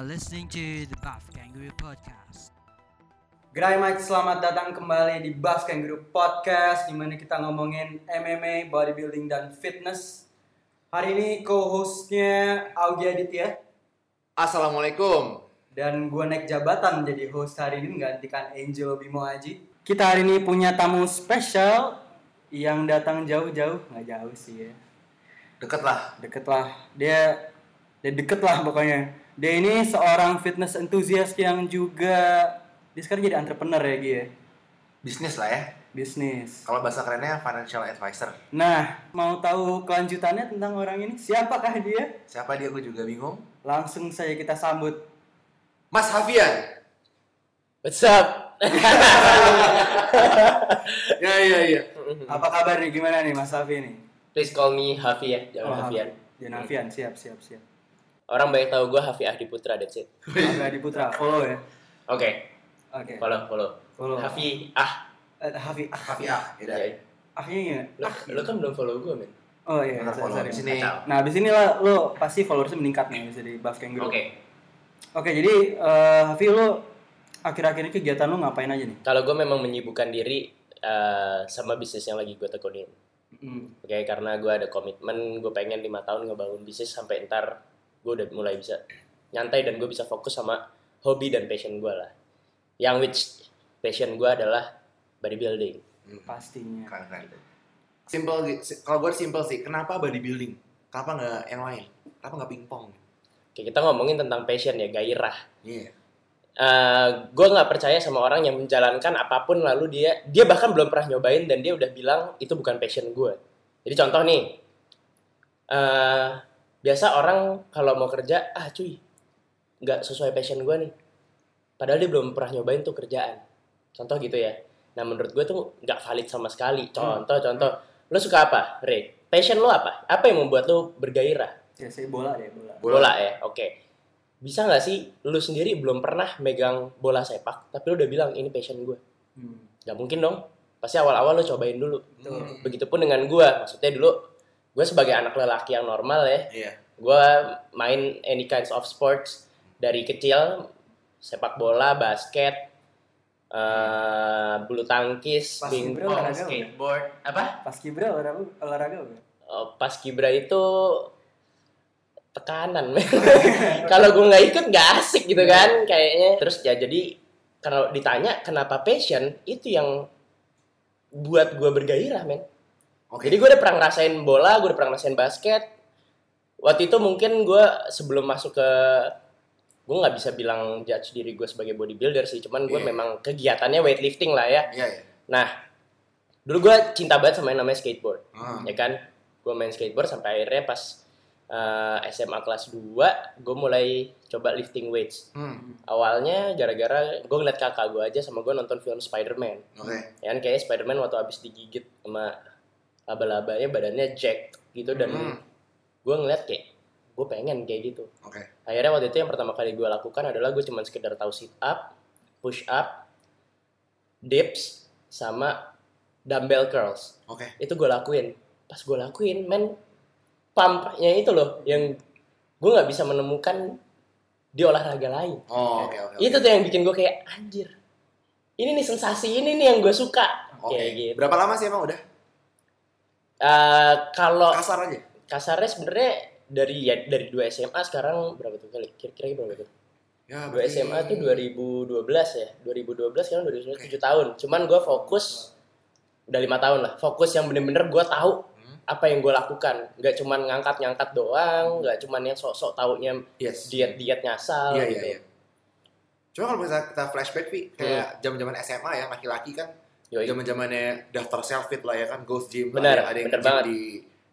Are listening to the Buff Kangaroo Podcast. Mate, selamat datang kembali di Buff Kangaroo Podcast di mana kita ngomongin MMA, bodybuilding dan fitness. Hari ini co-hostnya Augie Aditya Assalamualaikum. dan gue naik jabatan jadi host hari ini menggantikan Angel Bimo Aji. Kita hari ini punya tamu spesial yang datang jauh-jauh, nggak jauh sih ya, Deket lah. deket lah. Dia, dia deket lah pokoknya. Dia ini seorang fitness enthusiast yang juga dia sekarang jadi entrepreneur ya Gi ya, Bisnis lah ya. bisnis. Kalau bahasa kerennya financial advisor. Nah, mau tahu kelanjutannya tentang orang ini? Siapakah dia? Siapa dia gue juga bingung. Langsung saja kita sambut. Mas Hafian. What's up? ya iya iya. Apa kabar nih? Gimana nih Mas Safi nih? Please call me Hafi ya, jangan Oh, Hafian. Jangan Hafian, siap, siap, siap. Orang banyak tahu gue Hafi Ahdi Putra, that's it. Hafi Adi Putra, follow ya. Oke, Oke. follow, follow. Follow. Hafi Ah. Eh, Hafi, ah, Hafi ah. Ya, Ya, ahnya gimana? lo, lo kan belum follow gue, men. Oh iya, sorry, follow. sorry. Di sini. Nah, abis inilah lo pasti followersnya meningkat nih bisa di Buff Kangaroo. Oke, Oke, jadi eh, Hafi lo akhir-akhir ini kegiatan lo ngapain aja nih? kalau gue memang menyibukkan diri eh, sama bisnis yang lagi gue tekunin. Hmm. Oke, karena gue ada komitmen, gue pengen lima tahun ngebangun bisnis sampai ntar gue udah mulai bisa nyantai dan gue bisa fokus sama hobi dan passion gue lah. Yang which passion gue adalah bodybuilding. Hmm, Pastinya. Keren keren. Simple. si- Kalau gue simple sih. Kenapa bodybuilding? Kenapa nggak yang lain? Kenapa nggak pingpong? Oke, kita ngomongin tentang passion ya, gairah. Iya. gue nggak percaya sama orang yang menjalankan apa pun lalu dia dia bahkan belum pernah nyobain dan dia udah bilang itu bukan passion gue. Jadi contoh nih, eh, biasa orang kalau mau kerja ah cuy nggak sesuai passion gue nih. Padahal dia belum pernah nyobain tuh kerjaan. Contoh gitu ya. Nah menurut gue tuh nggak valid sama sekali. Contoh contoh, lo suka apa, Ray? Passion lo apa? Apa yang membuat lo bergairah? Ya, saya bola deh, bola. bola ya oke bisa nggak sih lu sendiri belum pernah megang bola sepak tapi lu udah bilang ini passion gue Hmm. nggak mungkin dong pasti awal-awal lu cobain dulu Hmm. begitupun dengan gue maksudnya dulu gue sebagai anak lelaki yang normal ya Iya. gue main any kinds of sports. Dari kecil sepak bola basket eh, bulu tangkis pingpong skateboard. Apa? Pas kibra olahraga, olahraga? Oh, pas kibra itu tekanan men. kalau gue nggak ikut nggak asik gitu kan kayaknya. Terus ya jadi kalau ditanya kenapa passion itu yang buat gue bergairah men Oke. jadi gue udah pernah ngerasain bola gue udah pernah ngerasain basket waktu itu mungkin gue sebelum masuk ke gue nggak bisa bilang judge diri gue sebagai bodybuilder sih cuman gue Iya. memang kegiatannya weightlifting lah ya Iya iya. nah dulu gue cinta banget sama yang namanya skateboard Ah. ya kan gue main skateboard sampai akhirnya pas eh, SMA kelas 2 gue mulai coba lifting weights Hmm. awalnya gara-gara gue ngeliat kakak gue aja sama gue nonton film Spider-Man Oke. ya kan kayak Spider-Man waktu abis digigit sama laba-labanya badannya jack gitu dan Hmm. gue ngeliat kayak gue pengen kayak gitu Oke. akhirnya waktu itu yang pertama kali gue lakukan adalah gue cuma sekedar tahu sit up push up dips sama dumbbell curls Oke. itu gue lakuin pas gue lakuin men pumpnya itu loh yang gue nggak bisa menemukan di olahraga lain Oh oke oke. itu tuh yang bikin gue kayak anjir ini nih sensasi ini nih yang gue suka Oke. kayak gitu Berapa lama sih emang udah? Eh, kalau Kasar aja. kasarnya sebenarnya dari ya dari dua SMA sekarang berapa tuh kali? Kira-kira berapa tuh? Ya, dua SMA tuh 2012 ya? 2012 kan 2012 7 tahun. Cuman gue fokus udah lima tahun lah. Fokus yang bener-bener gue tahu Hmm. apa yang gue lakukan. Nggak cuman ngangkat-ngangkat doang nggak cuman yang sok-sok taunya Yes. diet-diet nyasal Iya gitu. iya. Iya. Cuma kalau misalnya kita flashback Vi, kayak zaman-zaman SMA ya laki-laki kan Yoi. zaman-zamannya daftar self fit lah ya kan Ghost Gym Benar, ada, ada yang benar nge-gym banget. di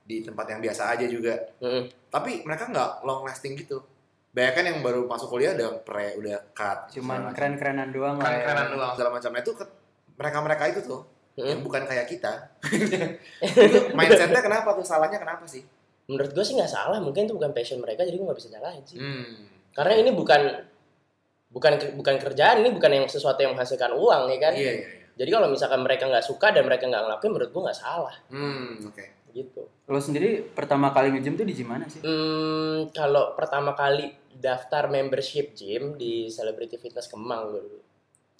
di tempat yang biasa aja juga. Mm-mm. Tapi mereka nggak long lasting gitu. Banyak kan yang baru masuk kuliah udah pre udah cut. Cuman keren-kerenan doang lah ya. keren-kerenan doang segala macamnya itu ke- mereka-mereka itu tuh Mm-mm. yang bukan kayak kita. itu mindsetnya kenapa tuh? Salahnya kenapa sih? menurut gue sih nggak salah mungkin itu bukan passion mereka jadi gue nggak bisa nyalahin sih Hmm. karena ini bukan bukan bukan kerjaan ini bukan yang sesuatu yang menghasilkan uang ya kan Iya iya iya. Jadi kalau misalkan mereka nggak suka dan mereka nggak ngelakuin menurut gue nggak salah Hmm, oke. gitu. Lo sendiri pertama kali nge-gym tuh di gym mana sih? Hmm, kalau pertama kali daftar membership gym di Celebrity Fitness Kemang gue dulu.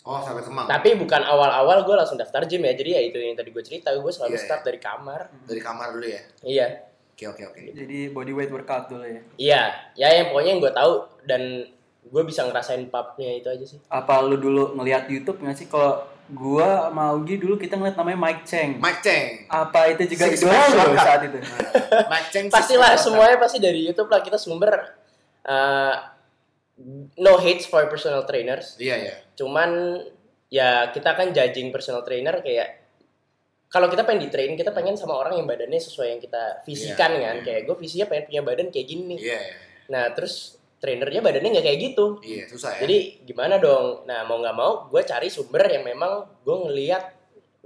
Oh, sampai Kemang. Tapi bukan awal-awal gue langsung daftar gym ya. Jadi ya itu yang tadi gue cerita, gue selalu Iya, start dari kamar. Dari kamar dulu ya. Iya. Oke, oke, oke. Jadi body weight workout dulu ya. Iya, ya yang pokoknya yang gue tahu dan gue bisa ngerasain pubnya itu aja sih. Apa lu dulu ngeliat YouTube nggak sih? Kalau gua sama Augie dulu kita ngeliat namanya Mike Cheng. Mike Cheng. Apa itu juga Six idola lo saat itu? Mike Cheng. Pastilah semuanya pasti dari YouTube lah kita sumber uh, no hates for personal trainers. Iya, iya. Cuman ya kita kan judging personal trainer kayak kalau kita pengen di train kita pengen sama orang yang badannya sesuai yang kita visikan Iya, kan iya. kayak gue visinya pengen punya badan kayak gini nih Iya, iya. nah terus trainernya badannya nggak kayak gitu Iya, susah ya. jadi gimana dong nah mau nggak mau gue cari sumber yang memang gue ngelihat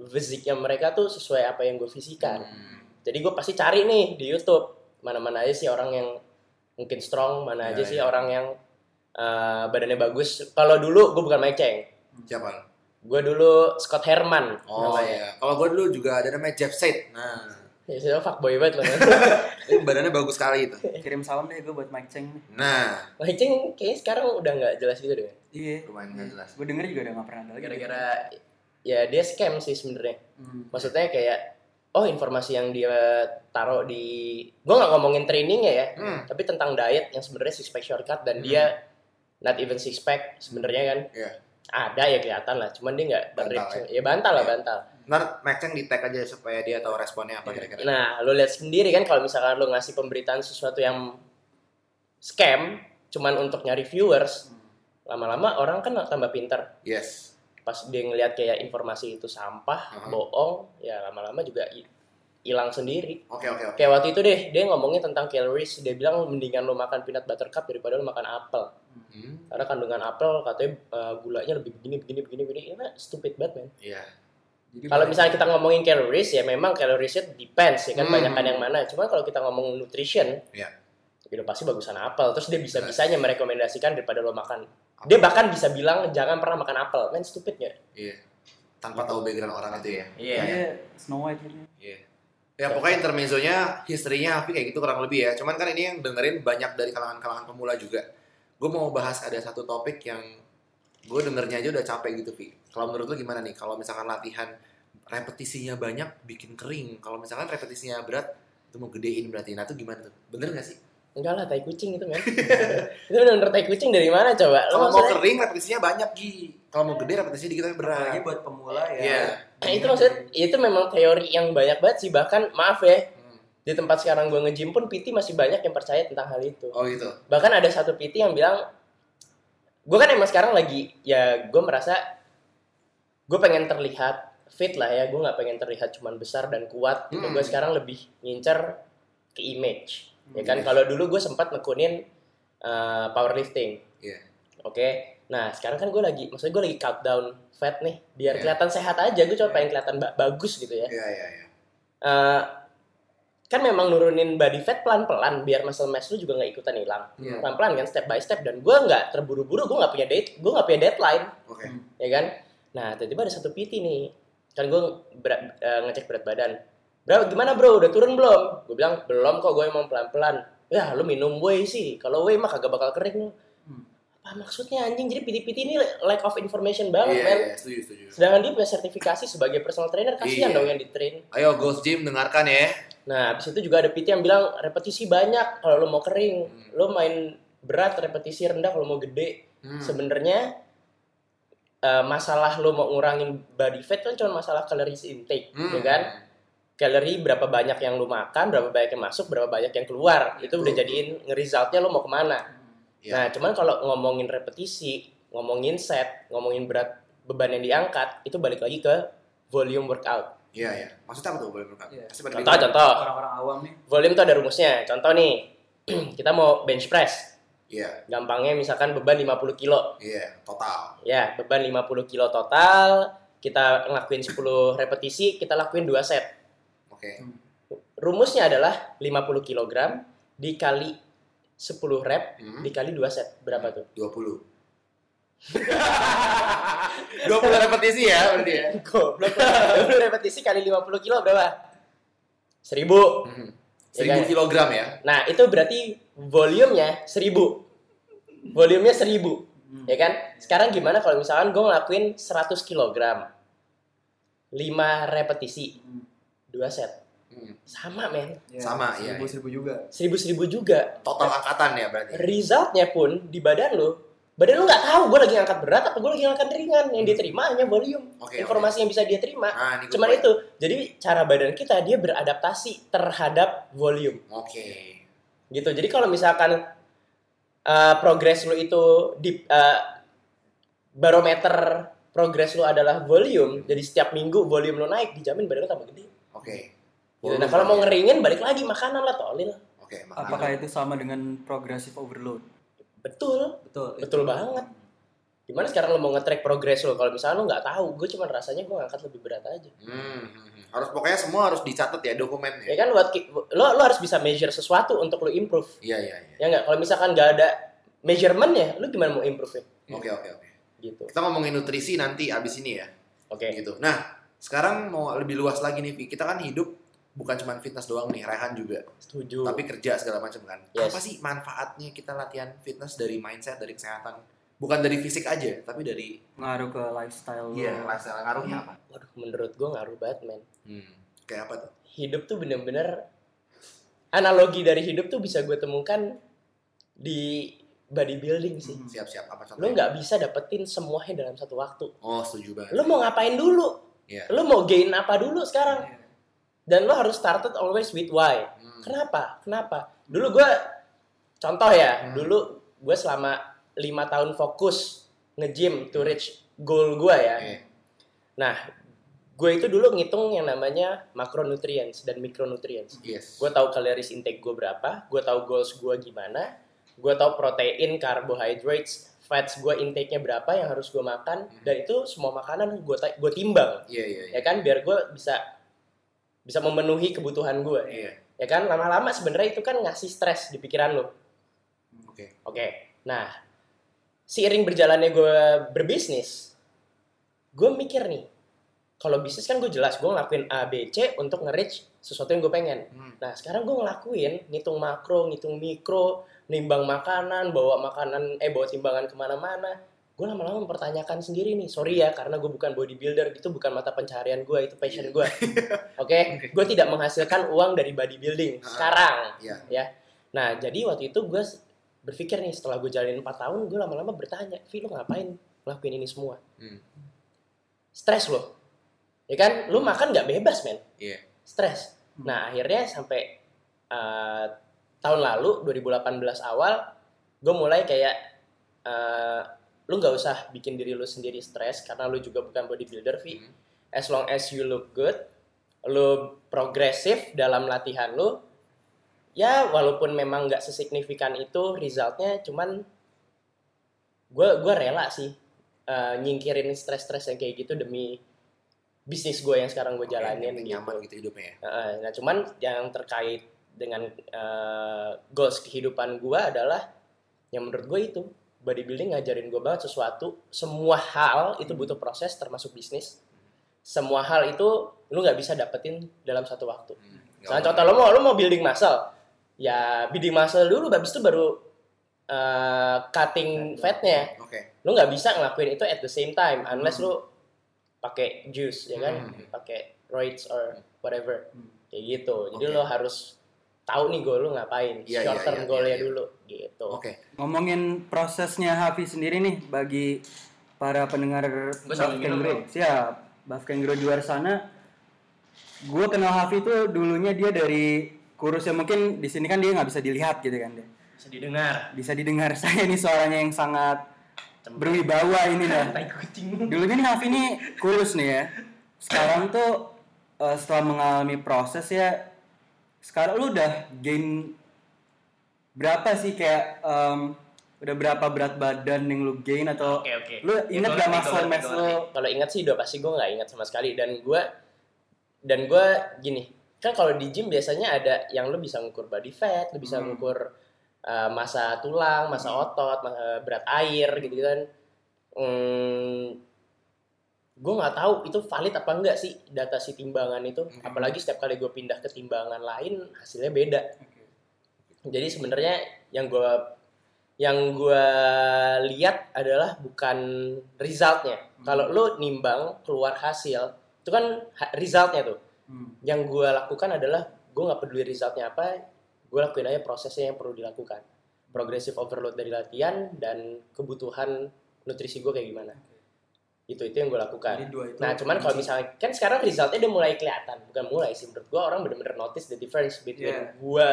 fisiknya mereka tuh sesuai apa yang gue visikan Hmm. jadi gue pasti cari nih di YouTube mana-mana aja sih orang yang mungkin strong mana Ya, aja sih ya. orang yang uh, badannya bagus kalau dulu gue bukan Mike Cheng Siapa? gue dulu Scott Herman Oh namanya iya. Kalau gue dulu juga ada namanya Jeff Said. Nah, ya saya fuckboy banget loh ini badannya bagus sekali itu. Kirim salam deh gue buat Mike Cheng. Nah, Mike Cheng kayaknya sekarang udah nggak jelas gitu deh Iya. lumayan nggak jelas. Gue denger juga udah gak pernah ada lagi. gara-gara ya dia scam sih sebenarnya Hmm. maksudnya kayak oh informasi yang dia taruh di gue nggak ngomongin trainingnya ya Hmm. tapi tentang diet yang sebenarnya six pack shortcut dan Hmm. dia not even six pack sebenarnya kan Iya. ada ya kelihatan lah cuman dia nggak Bantal berreach. ya bantal lah Iya. bantal Ntar Cheng di tag aja supaya dia tahu responnya apa kira-kira. nah lo lihat sendiri kan kalau misalkan lo ngasih pemberitaan sesuatu yang scam cuman untuk nyari viewers lama-lama orang kan tambah pinter Yes. pas dia ngelihat kayak informasi itu sampah Aha. bohong ya lama-lama juga hi- hilang sendiri Oke, oke, oke. kayak waktu itu deh dia ngomongin tentang calories dia bilang mendingan lo makan peanut butter cup daripada lo makan apel Hmm. karena kandungan apel katanya uh, gulanya lebih begini begini begini begini ini stupid banget man Iya. Jadi kalau misalnya kita ngomongin calories ya memang caloriesnya depends ya kan Hmm. banyakan yang mana cuman kalau kita ngomong nutrition Iya. ya udah pasti bagusan apel terus dia bisa bisanya merekomendasikan daripada lo makan dia bahkan bisa bilang jangan pernah makan apel man stupid nggak Iya. Tanpa tahu background orang itu ya. Iya. Iya, Snow White. Iya. Ya pokoknya intermezzonya, history-nya Afi kayak gitu kurang lebih ya. Cuman kan ini yang dengerin banyak dari kalangan-kalangan pemula juga. Gue mau bahas ada satu topik yang gue dengernya aja udah capek gitu, Vi. Kalau menurut lu gimana nih? Kalau misalkan latihan repetisinya banyak, bikin kering. Kalau misalkan repetisinya berat, itu mau gedein berarti. Nah itu gimana tuh? Bener gak sih? Enggak lah, tai kucing itu, men. itu bener-bener tai kucing dari mana coba? Lo Kalau mau maksudnya, kering, repetisinya banyak, Gi. Kalau mau gede, repetisinya dikit tapi berat. Apalagi buat pemula ya. Iya. Nah, itu maksudnya, itu memang teori yang banyak banget sih. Bahkan, maaf ya, Hmm. di tempat sekarang gue nge-gym pun PT masih banyak yang percaya tentang hal itu. Oh gitu. Bahkan ada satu PT yang bilang, gue kan emang sekarang lagi, ya gue merasa, gue pengen terlihat fit lah ya. Gue nggak pengen terlihat cuman besar dan kuat. Gitu. Hmm. Gue sekarang lebih ngincer ke image. Ya kan, Image. kalau dulu gue sempat nekunin uh, powerlifting. Iya. Oke, nah sekarang kan gue lagi, maksudnya gue lagi countdown fat nih, biar Iya. kelihatan sehat aja. Gue cuma pengen kelihatan ba- bagus gitu ya. Iya, iya, iya. Eh, kan memang nurunin body fat pelan-pelan, biar muscle mass lu juga nggak ikutan hilang. Iya. Pelan-pelan kan, step by step. Dan gue nggak terburu-buru, gue nggak punya date, gue nggak punya deadline, Oke. ya kan? Nah tiba-tiba ada satu PT nih, kan gue berat- eh, ngecek berat badan. Bro, gimana bro? Udah turun belum? Gue bilang belum kok, gue emang pelan-pelan. Ya, lu minum whey sih. Kalau whey mah kagak bakal kering lu. Hmm. Apa maksudnya anjing? Jadi PT-PT ini lack of information banget, Iya, men. iya, setuju, setuju. Sedangkan dia punya sertifikasi sebagai personal trainer, kasihan Iya. dong yang di train. Ayo Ghost Gym dengarkan ya. Nah, habis itu juga ada PT yang bilang repetisi banyak kalau lo mau kering. Hmm. Lo main berat, repetisi rendah kalau mau gede. Hmm. Sebenarnya eh, masalah lo mau ngurangin body fat kan cuma masalah calories intake, Hmm. ya kan? Kalori berapa banyak yang lo makan, berapa banyak yang masuk, berapa banyak yang keluar. Itu udah jadiin nge-resultnya lo mau ke mana. Iya. Nah, cuman kalau ngomongin repetisi, ngomongin set, ngomongin berat beban yang diangkat, itu balik lagi ke volume workout. Iya, iya. Maksudnya apa tuh boleh berkat? Iya. Contoh, bingung. contoh. Orang-orang awam nih. Volume itu ada rumusnya. Contoh nih, kita mau bench press. Iya, Gampangnya misalkan beban 50 kilo. iya, total. Ya, beban 50 kilo total. Kita ngelakuin 10 repetisi, kita lakuin 2 set. Oke. Rumusnya adalah 50 kg dikali 10 rep Hmm. dikali 2 set. Berapa tuh? 20. 20 repetisi ya berarti ya. Goblok. 20 repetisi kali 50 kilo berapa? Seribu. Mhm. Ya Seribu kan? kilogram ya. Nah, itu berarti volumenya seribu. Volumenya seribu. Hmm. Ya kan? Sekarang gimana kalau misalkan gue ngelakuin 100 kilogram. 5 repetisi. Hmm. 2 set. Hmm. Sama, men. Ya, Sama, iya, seribu seribu juga. Seribu-seribu juga. Total angkatan ya berarti. Resultnya pun di badan lo, badan lo nggak tahu gue lagi ngangkat berat atau gue lagi ngangkat ringan. Yang diterima hanya volume. Oke. Informasi yang bisa dia terima. Nah, ini Cuman gue- itu. Jadi cara badan kita dia beradaptasi terhadap volume. Oke. gitu jadi kalau misalkan uh, progres lu itu di uh, barometer progres lu adalah volume jadi setiap minggu volume lu naik dijamin badan lu tambah gede Oke. gitu. nah kalau mau ngeringin balik lagi makanan lah tolil Oke, makanya. Apakah itu sama dengan progressive overload? Betul Betul. Betul banget. gimana sekarang lu mau nge-track progres lu kalau misalnya lu nggak tahu gue cuma rasanya gue ngangkat lebih berat aja Hmm, hmm, hmm. harus pokoknya semua harus dicatat ya dokumennya. ya kan buat lo lo harus bisa measure sesuatu untuk lu improve Iya, iya, iya. ya nggak kalau misalkan nggak ada measurementnya lu gimana mau improve ya Oke, oke, oke. gitu Kita ngomongin nutrisi nanti abis ini ya. oke Gitu. Nah, sekarang mau lebih luas lagi nih, Vi. Kita kan hidup bukan cuma fitness doang nih, Rehan juga. setuju Tapi kerja segala macam kan. Yes. Apa sih manfaatnya kita latihan fitness dari mindset, dari kesehatan? Bukan dari fisik aja, tapi dari Ngaruh ke lifestyle. Iya, lifestyle ngaruhnya apa? waduh menurut gue ngaruh banget men Hmm. Kayak apa tuh? hidup tuh bener-bener analogi dari hidup tuh bisa gue temukan di bodybuilding sih. Hmm. Siap-siap apa Lo contohnya? nggak bisa dapetin semuanya dalam satu waktu. Oh, setuju banget. Lo mau ngapain dulu? Iya. Lo mau gain apa dulu sekarang? Dan lo harus started always with why. Hmm. Kenapa? Kenapa? Dulu gue contoh ya, Hmm. dulu gue selama lima tahun fokus nge-gym to reach goal gue ya. Oke. Nah, gue itu dulu ngitung yang namanya macronutrients dan micronutrients. Yes. gue tahu calories intake gue berapa, gue tahu goals gue gimana, gue tahu protein, carbohydrates, fats gue intake-nya berapa yang harus gue makan, Hmm. dan itu semua makanan gue gue timbang, Iya, iya, iya. ya kan, biar gue bisa bisa memenuhi kebutuhan gue, Iya. ya kan, lama-lama sebenarnya itu kan ngasih stres di pikiran lo, Oke. oke, nah seiring berjalannya gue berbisnis, gue mikir nih, kalau bisnis kan gue jelas gue ngelakuin A, B, C untuk nge-reach sesuatu yang gue pengen. Hmm. Nah sekarang gue ngelakuin ngitung makro, ngitung mikro, nimbang makanan, bawa makanan, eh bawa timbangan ke mana-mana. Gue lama-lama mempertanyakan sendiri nih, sorry ya karena gue bukan bodybuilder, itu bukan mata pencarian gue, itu passion gue. Oke, gue tidak menghasilkan uang dari bodybuilding Ah. sekarang. Iya. Ya, nah jadi waktu itu gue berpikir nih setelah gue jalanin 4 tahun, gue lama-lama bertanya, Vi lo ngapain ngelakuin ini semua? Hmm. Stres lo, ya kan? Lo makan nggak bebas men? Iya. stres. Hmm. Nah akhirnya sampai uh, tahun lalu 2018 awal gue mulai kayak uh, lu nggak usah bikin diri lu sendiri stres karena lu juga bukan bodybuilder Vi. Hmm. As long as you look good, lu progresif dalam latihan lu, ya walaupun memang nggak sesignifikan itu resultnya, cuman gue gua rela sih uh, nyingkirin stres-stres yang kayak gitu demi bisnis gue yang sekarang gue jalanin yang gitu. nyaman gitu hidupnya ya. Heeh, nah cuman yang terkait dengan eh, goals kehidupan gue adalah yang menurut gue itu bodybuilding ngajarin gue banget sesuatu semua hal itu butuh proses termasuk bisnis semua hal itu lu nggak bisa dapetin dalam satu waktu Hmm. Misalnya contoh lo mau lo mau building muscle ya building muscle dulu habis itu baru eh, cutting fatnya Oke. lu nggak bisa ngelakuin itu at the same time unless lu pakai juice ya kan Hmm. pakai roids or whatever Hmm. kayak gitu jadi Oke. lo harus tahu nih goal lu ngapain Iya, short iya, term iya, goalnya iya, iya. dulu gitu Oke. Ngomongin prosesnya Hafi sendiri nih bagi para pendengar Gua sambil Buff minum, Kengro. Siap. Buff Kengro di luar sana. Gue kenal Hafi itu dulunya dia dari kurus ya mungkin di sini kan dia nggak bisa dilihat gitu kan dia. bisa didengar Bisa didengar saya ini suaranya yang sangat berwibawa ini dah. tai kucing Dulunya nih Hafi ini kurus nih ya. Sekarang tuh eh, setelah mengalami proses ya, sekarang lu udah gain berapa sih kayak em, udah berapa berat badan yang lu gain atau oke oke. lu inget gak muscle ngerti, mass lu? kalau ingat sih udah pasti gue nggak ingat sama sekali. Dan gue dan gue gini kan kalau di gym biasanya ada yang lu bisa ngukur body fat lu bisa Hmm. ngukur uh, massa tulang massa otot ma- uh, berat air gitu kan. Hmm, gue nggak tahu itu valid apa enggak sih data si timbangan itu Mhm. apalagi setiap kali gue pindah ke timbangan lain hasilnya beda Oke. jadi sebenarnya yang gue yang gue lihat adalah bukan resultnya Hmm. kalau lo nimbang keluar hasil itu kan resultnya tuh Hmm. yang gue lakukan adalah gue nggak peduli resultnya apa gue lakuin aja prosesnya yang perlu dilakukan progressive overload dari latihan dan kebutuhan nutrisi gue kayak gimana itu itu yang gue lakukan Jadi dua itu. Nah, cuman kalau misalnya kan sekarang resultnya udah mulai kelihatan, bukan mulai sih menurut gua orang bener-bener notice the difference between Yeah. gua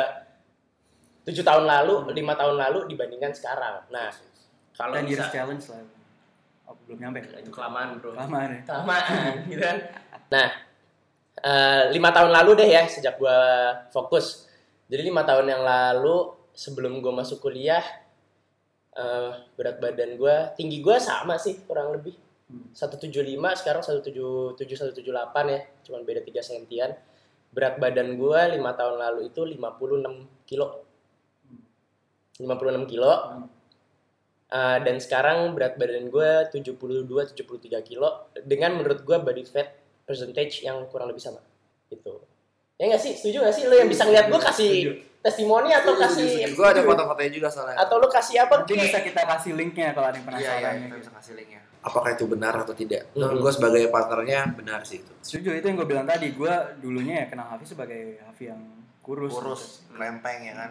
tujuh tahun lalu, lima tahun lalu dibandingkan sekarang. Nah, kalau years bisa challenge lah. Oh, belum nyampe. itu kelamaan bro, Kelamaan ya. kelamaan gitu kan. Nah, eh, lima tahun lalu deh ya sejak gua fokus. Jadi lima tahun yang lalu sebelum gua masuk kuliah, eh, berat badan gua, tinggi gua sama sih kurang lebih. Hmm. 175 sekarang 177 178 ya. Cuman beda 3 sentian. Berat badan gua 5 tahun lalu itu 56 kilo. 56 kilo. Uh, dan sekarang berat badan gua 72 73 kilo. Dengan menurut gua body fat percentage yang kurang lebih sama. Gitu. Ya nggak sih? Setuju nggak sih? Lo yang bisa ngeliat gua kasih. Testimoni atau kasih Gue ada foto-fotonya juga soalnya. atau lo kasih apa Nanti bisa kita kasih linknya kalau ada yang Iya, penasaran. iya, ya, kita gitu. bisa kasih linknya. Apakah itu benar atau tidak? Menurut Mhm. gue sebagai partnernya benar sih itu. Setuju itu yang gue bilang tadi. Gue dulunya ya kenal Hafi sebagai Hafi yang kurus. Kurus, lempeng ya kan,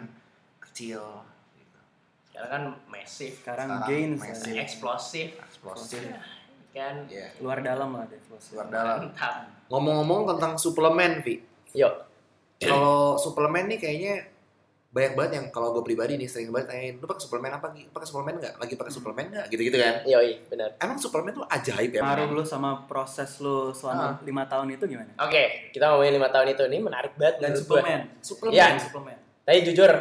kecil. Gitu. sekarang kan massive Sekarang, Sekarang gain masih. saya. eksplosif Eksplosif. kan Iya. luar dalam lah deh. Luar Luar dalam. Ngomong-ngomong tentang suplemen, Vi. yuk Kalau suplemen nih kayaknya banyak banget yang kalau gue pribadi nih sering banget tanyain, lu pakai suplemen apa? Gi? Pakai suplemen nggak? Lagi pakai suplemen nggak? Gitu-gitu kan. yoi benar Emang suplemen tuh ajaib ya? Pengaruh lu sama proses lu Ah. selama lima tahun itu gimana? Oke, kita ngomongin lima tahun itu ini menarik banget Dan menurut gua. suplemen. Suplemen. Iya. suplemen. Tapi jujur,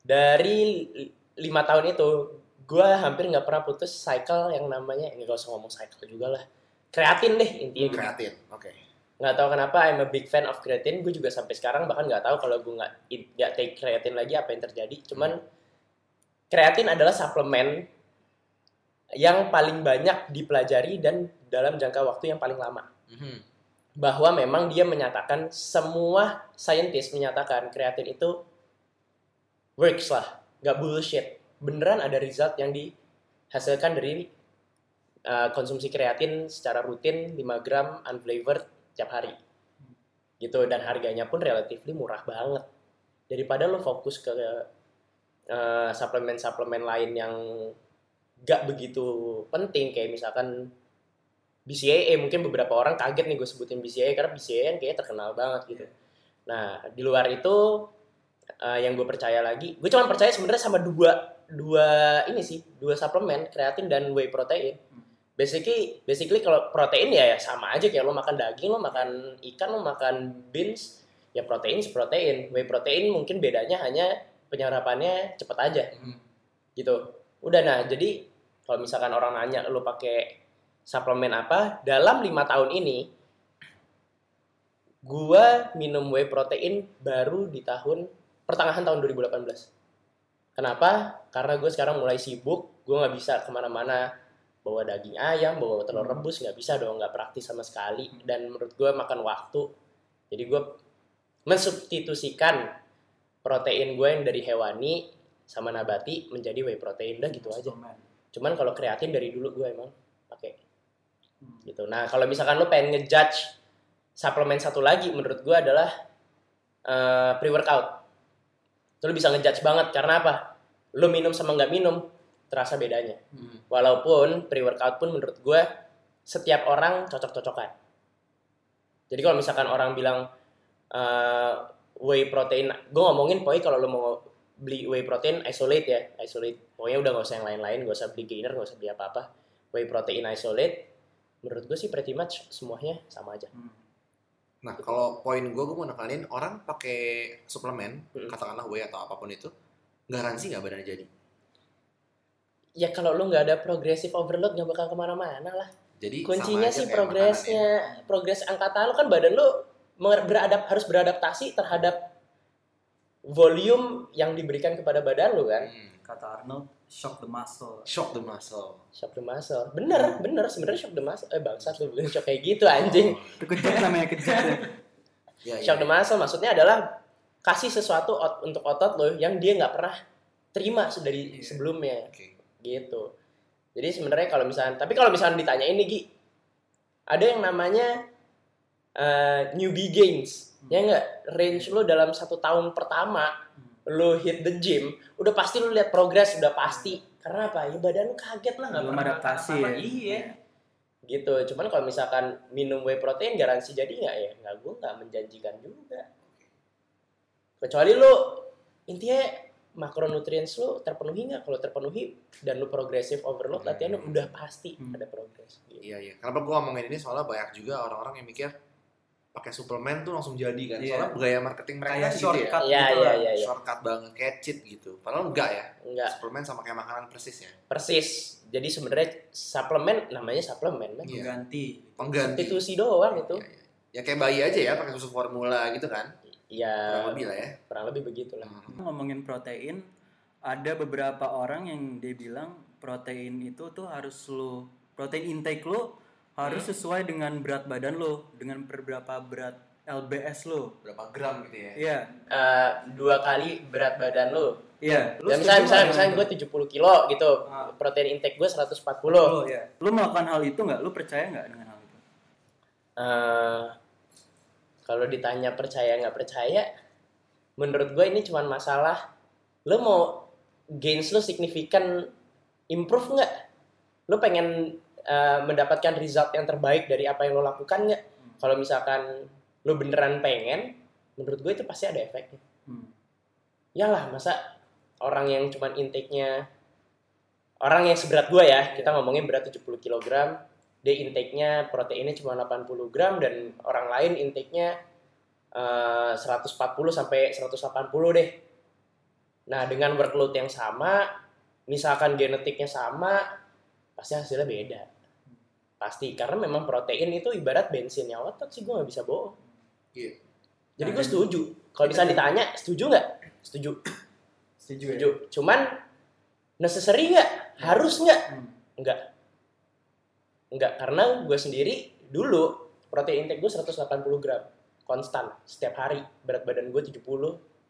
dari li- lima tahun itu, gue hampir nggak pernah putus cycle yang namanya, ini gak usah ngomong cycle juga lah, kreatin deh intinya. gitu. Kreatin. Oke. Nggak tahu kenapa, I'm a big fan of kreatin. Gue juga sampai sekarang bahkan nggak tahu kalau gue nggak nggak take kreatin lagi apa yang terjadi. Cuman kreatin adalah suplemen yang paling banyak dipelajari dan dalam jangka waktu yang paling lama. Mhm. bahwa memang dia menyatakan semua saintis menyatakan kreatin itu works lah, nggak bullshit. Beneran ada result yang dihasilkan dari uh, konsumsi kreatin secara rutin 5 gram unflavored tiap hari. Gitu dan harganya pun relatively murah banget. Daripada lo fokus ke uh, suplemen-suplemen lain yang nggak begitu penting kayak misalkan BCAA mungkin beberapa orang kaget nih gue sebutin BCAA karena BCAA kan kayaknya terkenal banget gitu. Nah di luar itu uh, yang gue percaya lagi, gue cuma percaya sebenarnya sama dua dua ini sih dua suplemen kreatin dan whey protein. Basically basically kalau protein ya, ya sama aja kayak lo makan daging, lo makan ikan, lo makan beans, ya protein protein. Whey protein mungkin bedanya hanya penyerapannya cepet aja Mhm. gitu. Udah nah jadi kalau misalkan orang nanya lo pakai suplemen apa dalam lima tahun ini gua minum whey protein baru di tahun pertengahan tahun 2018 kenapa karena gue sekarang mulai sibuk gue nggak bisa ke mana-mana bawa daging ayam bawa telur rebus nggak bisa dong nggak praktis sama sekali. Dan menurut gue makan waktu jadi gue mensubstitusikan protein gue yang dari hewani sama nabati menjadi whey protein. Udah gitu aja. Cuman kalau kreatin dari dulu gue emang pakai. Hmm. gitu. Nah kalau misalkan lo pengen ngejudge suplemen satu lagi menurut gue adalah eh, pre workout lo bisa ngejudge banget karena apa? Lo minum sama nggak minum terasa bedanya Mhm. walaupun pre workout pun menurut gue setiap orang cocok-cocokan jadi kalau misalkan orang bilang eh, whey protein gue ngomongin pokoknya kalau lo mau beli whey protein isolate ya isolate pokoknya udah nggak usah yang lain-lain nggak usah beli gainer nggak usah beli apa-apa whey protein isolate menurut gue sih pretty much semuanya sama aja Hmm. Nah, kalau poin gue, gue mau nekalin orang pakai suplemen, Mhm. katakanlah whey atau apa pun itu, garansi nggak badannya jadi. Ya kalau lo nggak ada progressive overload nggak bakal ke mana-mana lah Jadi kuncinya sih progresnya progres angkatan lo kan badan lo beradap harus beradaptasi terhadap volume yang diberikan kepada badan lu kan Hmm. Kata Arnold, shock the muscle. Shock the muscle. shock the muscle bener bener sebenarnya shock the muscle eh bangsat lu bilang shock kayak gitu anjing Itu kejut namanya kejut ya. Ya, ya, shock the muscle maksudnya adalah kasih sesuatu ot- untuk otot lo yang dia nggak pernah terima dari Iya. sebelumnya Oke. Gitu. Jadi sebenarnya kalau misalnya tapi kalau misalnya ditanyain nih Gi ada yang namanya eh, newbie gains. Ya nggak? Range lo dalam satu tahun pertama lo hit the gym udah pasti lo lihat progres udah pasti. Karena apa? Ya badan lo kaget lah. Nggak pernah adaptasi ya. iya. Gitu. Cuman kalau misalkan minum whey protein garansi jadi nggak ya? Nggak gue nggak menjanjikan juga. Kecuali lo intinya makronutrients lo terpenuhi nggak kalau terpenuhi dan lo progressive overload latihan lo udah pasti Hmm. ada progres gitu. Iya, iya. Kenapa gua ngomongin ini soalnya banyak juga orang-orang yang mikir pakai suplemen tuh langsung jadi kan. Iya. Soalnya gaya marketing mereka Kayak gitu ya. shortcut Iya, gitu iya, iya. Shortcut banget, kayak cheat gitu. Padahal enggak ya. enggak Suplemen sama kayak makanan persis ya. persis jadi sebenarnya suplemen namanya suplemen kan. Pengganti. Pengganti. substitusi doang itu Iya, iya. Ya kayak bayi aja ya pakai susu formula gitu kan. Ya Kurang lebih lah ya. kurang lebih begitulah Hmm. Ngomongin protein, ada beberapa orang yang dia bilang protein itu tuh harus lo protein intake lo harus sesuai dengan berat badan lo, dengan berapa berat LBS lo. Berapa gram gitu ya. Iya, Eh, dua kali berat badan lu iya. Lu dan misalnya misalnya, misalnya gue 70 kilo gitu Ah. protein intake gue 140 Lu, ya. Lu melakukan hal itu nggak? Lu percaya nggak dengan hal itu? Eh, kalau ditanya percaya nggak percaya, menurut gue ini cuman masalah lo mau gains lo signifikan improve nggak? Lo pengen eh, mendapatkan result yang terbaik dari apa yang lo lakukan nggak? Kalau misalkan lo beneran pengen, menurut gue itu pasti ada efeknya. Hmm. Yalah, masa orang yang cuman intake-nya orang yang seberat gue ya, kita ngomongin berat 70 kg, dia intake-nya proteinnya cuma 80 gram dan orang lain intake-nya eh, 140 sampai 180 deh. Nah, dengan workload yang sama, misalkan genetiknya sama, pasti hasilnya beda. Pasti, karena memang protein itu ibarat bensinnya otot sih, gue nggak bisa bohong. Iya. Jadi Nah, gue setuju. Kalau bisa ditanya, setuju nggak? Setuju. Setuju ya? Setuju. Cuman necessary nggak? Harus nggak? Hmm. Enggak. Enggak, karena gue sendiri dulu protein intake gue 180 gram konstan setiap hari. Berat badan gue 70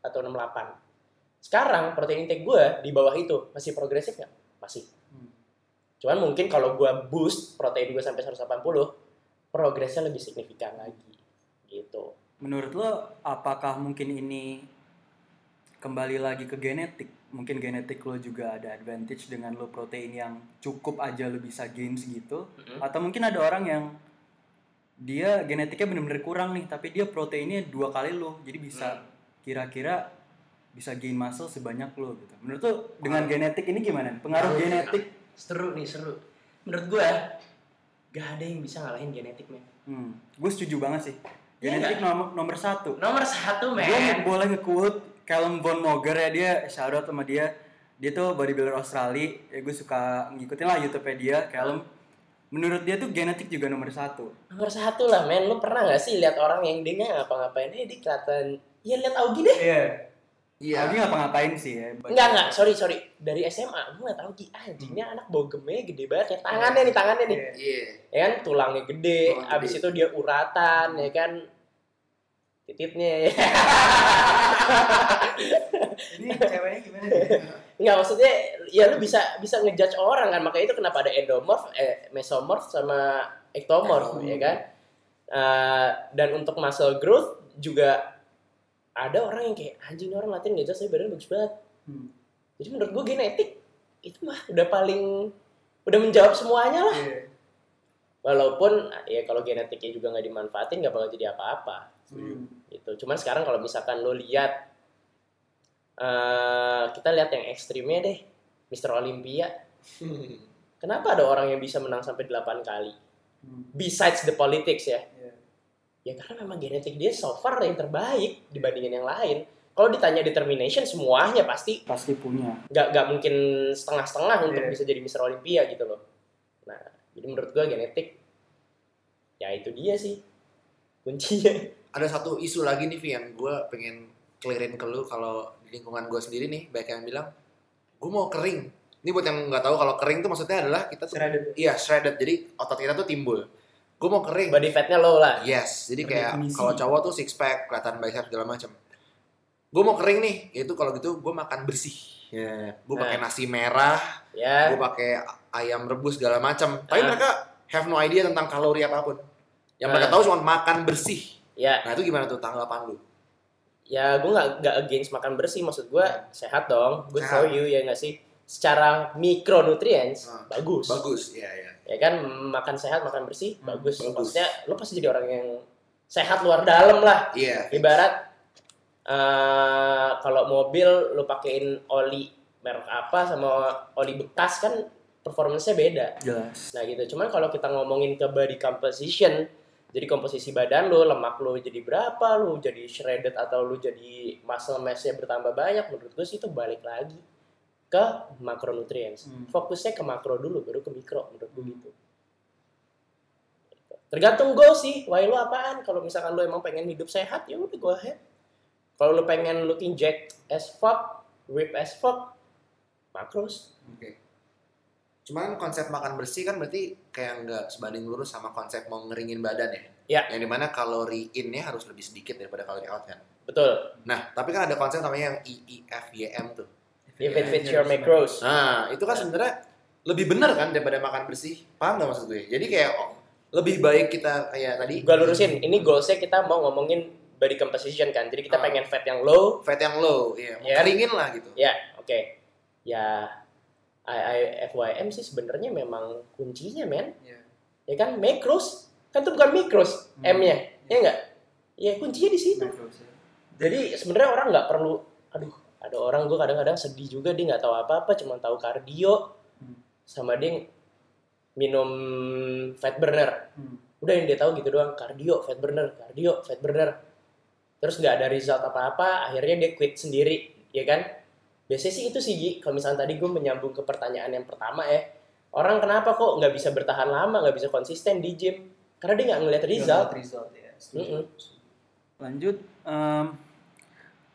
atau 68. Sekarang protein intake gue di bawah itu masih progresif nggak? Masih. Hmm. Cuman mungkin kalau gue boost protein gue sampai 180, progresnya lebih signifikan lagi. Gitu. Menurut lo, apakah mungkin ini kembali lagi ke genetik? Mungkin genetik lo juga ada advantage dengan lo protein yang cukup aja lo bisa gain segitu. Mm-mm. Atau mungkin ada orang yang dia genetiknya bener-bener kurang nih, tapi dia proteinnya dua kali lo, jadi bisa kira-kira bisa gain muscle sebanyak lo gitu. Menurut lo dengan genetik ini gimana? Pengaruh genetik? Seru nih, seru. Menurut gue, gak ada yang bisa ngalahin genetik, men. Hmm, gue setuju banget sih. Iya Genetik nomor nomor satu. Nomor satu, men. Gue boleh nge-quote Callum Von Moger ya dia shout out sama dia. Dia tuh bodybuilder Australia. Ya gue suka ngikutin lah YouTube-nya dia Callum. Menurut dia tuh genetik juga nomor satu. Nomor satu lah, men. Lu pernah gak sih lihat orang yang dia nggak ngapa-ngapain? Eh, dia kelihatan... Ya, lihat Augie deh. Iya. Iya. Dia ngapa-ngapain sih ya. Enggak, enggak. Sorry, sorry. Dari SMA, gue gak tau. Gi, anjingnya anak bogemnya gede banget ya. Tangannya nih, tangannya nih. Iya. Iya. Ya kan, tulangnya gede. Tulang Abis gede. itu dia uratan, ya kan. Tititnya. ya. Ini ceweknya gimana nih? Enggak, maksudnya ya lu bisa bisa ngejudge orang kan. Makanya itu kenapa ada endomorph, eh, mesomorph sama ectomorph, ya kan. Eh, dan untuk muscle growth juga ada orang yang kayak anjing orang latihan jelas tapi badannya bagus banget. Hmm. Jadi menurut gue genetik itu mah udah paling udah menjawab semuanya lah. Iya. Walaupun ya kalau genetiknya juga nggak dimanfaatin nggak bakal jadi apa-apa Hmm. Cuman sekarang kalau misalkan lo lihat eh kita lihat yang ekstrimnya deh, Mr. Olympia. Kenapa ada orang yang bisa menang sampai 8 kali? Hmm. Besides the politics ya. Iya. Ya karena memang genetik dia so far yang terbaik dibandingin yang lain. Kalau ditanya determination semuanya pasti Pasti punya. nggak nggak mungkin setengah-setengah untuk Iya. bisa jadi Mr. Olympia gitu loh. Nah, jadi menurut gua genetik ya itu dia sih kuncinya. Ada satu isu lagi nih Vi yang gue pengen clearin ke lu kalau di lingkungan gue sendiri nih banyak yang bilang gue mau kering. Ini buat yang nggak tahu kalau kering tuh maksudnya adalah kita tuh Shredded. iya shredded. Jadi otot kita tuh timbul. Gue mau kering. Body fatnya low lah. Yes. Jadi kayak kalau cowok tuh six pack kelihatan bicep segala macam gue mau kering nih. Itu kalau gitu gue makan bersih. Ya. Gue pakai Nah. nasi merah. Ya. Gue pakai ayam rebus segala macam tapi Ah. mereka have no idea tentang kalori apa pun. Yang Ah. mereka tahu cuma makan bersih ya. Nah itu gimana tuh tanggapan lu? Ya gue nggak nggak against makan bersih maksud gue sehat dong. Good Sehat. for you ya nggak sih? Secara mikronutrients Ah, bagus. bagus ya ya ya kan makan sehat makan bersih Hmm, bagus. bagus. maksudnya lo pasti jadi orang yang sehat luar dalam lah. Iya ibarat eh kalau mobil lo pakein oli merek apa sama oli bekas kan performance-nya beda. Jelas. nah gitu. Cuman kalau kita ngomongin ke body composition jadi komposisi badan lo lemak lo jadi berapa lo jadi shredded atau lo jadi muscle mass-nya bertambah banyak menurut gue sih itu balik lagi ke makronutrients. Hmm. fokusnya ke makro dulu baru ke mikro menurut gue gitu. Tergantung goal sih why lu apaan? Kalau misalkan lu emang pengen hidup sehat ya udah go ahead. Kalau lu pengen looking jack as fuck rip as fuck makros. Oke cuman konsep makan bersih kan berarti kayak nggak sebanding lurus sama konsep mau ngeringin badan ya? Ya. yang di mana kalori innya harus lebih sedikit daripada kalori out kan? Betul. Nah tapi kan ada konsep namanya yang EEFYM tuh. If it fits your macros. Nah, itu kan sebenarnya lebih benar kan daripada makan bersih. Paham nggak maksud gue? Jadi kayak oh, lebih baik kita kayak tadi. Gua lurusin ini goalsnya kita mau ngomongin body composition kan. Jadi kita Ah. pengen fat yang low. Fat yang low, iya, mau Ya. keringin lah gitu. ya oke. Ya IIFYM sih sebenarnya memang kuncinya men. Iya. ya kan? Macros. Kan itu bukan mikros Hmm. M-nya. Ya enggak ya kuncinya di situ. Macros, ya. jadi sebenarnya orang nggak perlu aduh ada orang gue kadang-kadang sedih juga dia nggak tahu apa-apa cuma tahu kardio. Hmm. sama dia minum fat burner. Hmm. udah yang dia tahu gitu doang kardio fat burner kardio fat burner. Terus nggak ada result apa-apa akhirnya dia quit sendiri ya kan biasanya sih itu sih Gi. kalau misalnya tadi gue menyambung ke pertanyaan yang pertama ya orang kenapa kok nggak bisa bertahan lama nggak bisa konsisten di gym karena dia nggak ngeliat result Nggak result ya. setuju. Mm-mm. Lanjut, em,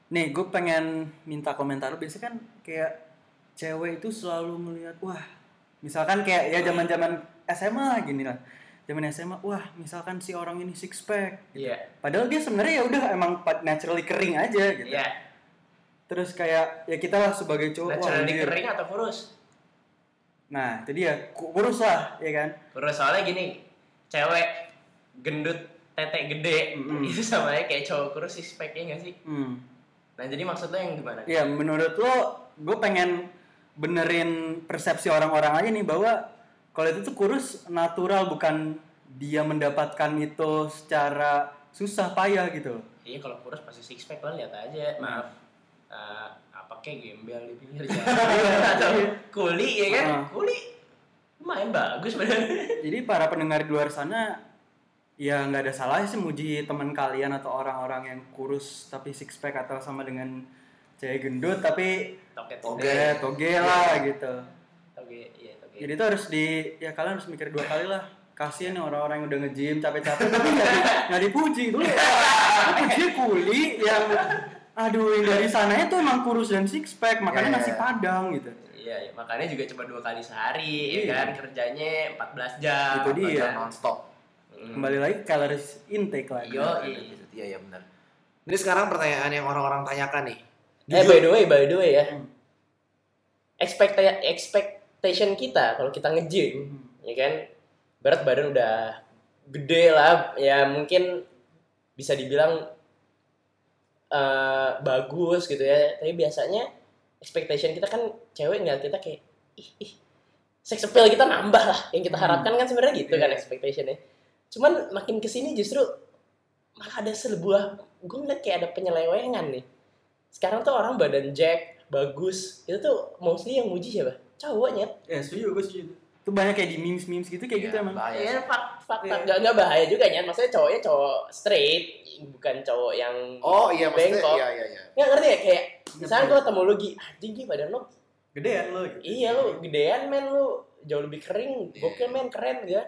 nih gue pengen minta komentar lu. Biasanya kan kayak cewek itu selalu melihat, wah, misalkan kayak ya zaman zaman SMA gini lah. Zaman SMA, wah, misalkan si orang ini six pack. Iya. Padahal dia sebenarnya ya udah emang naturally kering aja gitu. Iya. Terus kayak ya kita lah sebagai cowok, Naturally anjir. kering atau kurus? Nah, itu dia ku- kurus lah, ya kan? Kurus soalnya gini, cewek gendut tete gede Mm-mm. itu sama aja kayak cowok kurus sih speknya nggak sih? Hmm. Nah jadi maksud lo yang gimana? Ya menurut lo, gue pengen benerin persepsi orang-orang aja nih bahwa kalau itu tuh kurus natural bukan dia mendapatkan itu secara susah payah gitu. Iya kalau kurus pasti six pack lo lihat aja. Maaf, eh, apa kayak gembel di pinggir jalan atau kuli ya kan? Ah. Kuli lumayan bagus sebenarnya. Jadi para pendengar di luar sana ya nggak ada salahnya sih muji teman kalian atau orang-orang yang kurus tapi six pack atau sama dengan cewek gendut tapi Toge. toge toge lah gitu. Toge, iya toge. Jadi itu harus di ya kalian harus mikir dua kali lah. Kasihan nih orang-orang yang udah nge-gym capek-capek tapi nggak di, nggak dipuji dulu. Puji kuli yang aduh yang dari sananya tuh emang kurus dan six pack makanya Ya, ya, nasi ya. padang gitu. Iya, iya, makanya juga cuma dua kali sehari, ya Iya. kan? Kerjanya 14 jam. Itu dia. Belajar non-stop. Hmm. Kembali lagi calories intake lagi. Yo, Iya, iya benar. Ini sekarang pertanyaan yang orang-orang tanyakan nih. Eh by the way, by the way ya. Hmm. Expect expectation kita kalau kita nge-gym, Hmm. ya kan? Berat badan udah gede lah, ya mungkin bisa dibilang eh, bagus gitu ya. Tapi biasanya expectation kita kan cewek ngeliat kita kayak ih, ih sex appeal kita nambah lah. Yang kita Hmm. harapkan kan sebenarnya gitu kan Iya. expectationnya. Cuman makin ke sini justru malah ada sebuah gue ngeliat kayak ada penyelewengan nih. Sekarang tuh orang badan jack bagus itu tuh mostly yang muji siapa? Cowoknya. Ya setuju gue setuju. Itu banyak kayak di memes-memes gitu kayak gitu Iya, emang. bahaya Iya, fak, fakta. Iya. Nggak, nggak bahaya juga ya. Maksudnya cowoknya cowok straight, bukan cowok yang Oh iya maksudnya Bengkok. iya iya iya. nggak ngerti ya kayak misalnya gue ketemu lu Gi, anjing Gi badan lu Gedean lo gitu. iya lu gedean men lu jauh lebih kering Iya. gokil men keren gitu ya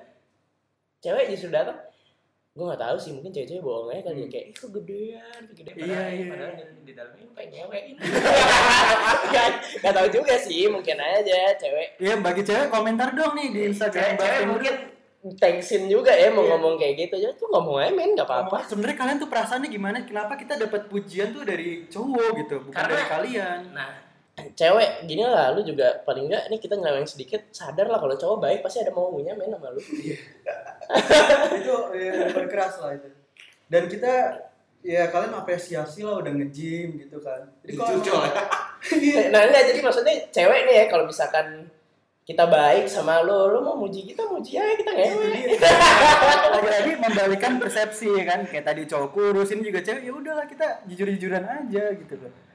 cewek justru datang gue nggak tahu sih mungkin cewek-cewek bohong aja kali ya Hmm. kayak ih kegedean kegedean Iya, padahal, iya. padahal di, dalamnya lu kayak ngewe Nggak- nggak tahu juga sih mungkin aja cewek Iya bagi cewek komentar dong nih di Instagram cewek, cewek mungkin thanksin juga ya mau Iya. ngomong kayak gitu ya tuh ngomong aja men nggak apa-apa Sebenarnya kalian tuh perasaannya gimana? Kenapa kita dapat pujian tuh dari cowok gitu, bukan Karena- dari kalian? nah cewek gini lah lu juga paling nggak nih kita nyeleweng sedikit sadar lah kalau cowok baik pasti ada maunya men sama lu. Itu ya, berkeras lah itu. Dan kita ya kalian apresiasi lah udah nge-gym gitu kan. Jadi kalau Iya. nah enggak jadi maksudnya cewek nih ya kalau misalkan kita baik sama lu lu mau muji kita muji aja kita ngewe lagi-lagi membalikan persepsi ya kan? Kayak tadi cowok kurus ini juga cewek ya udahlah kita jujur-jujuran aja gitu kan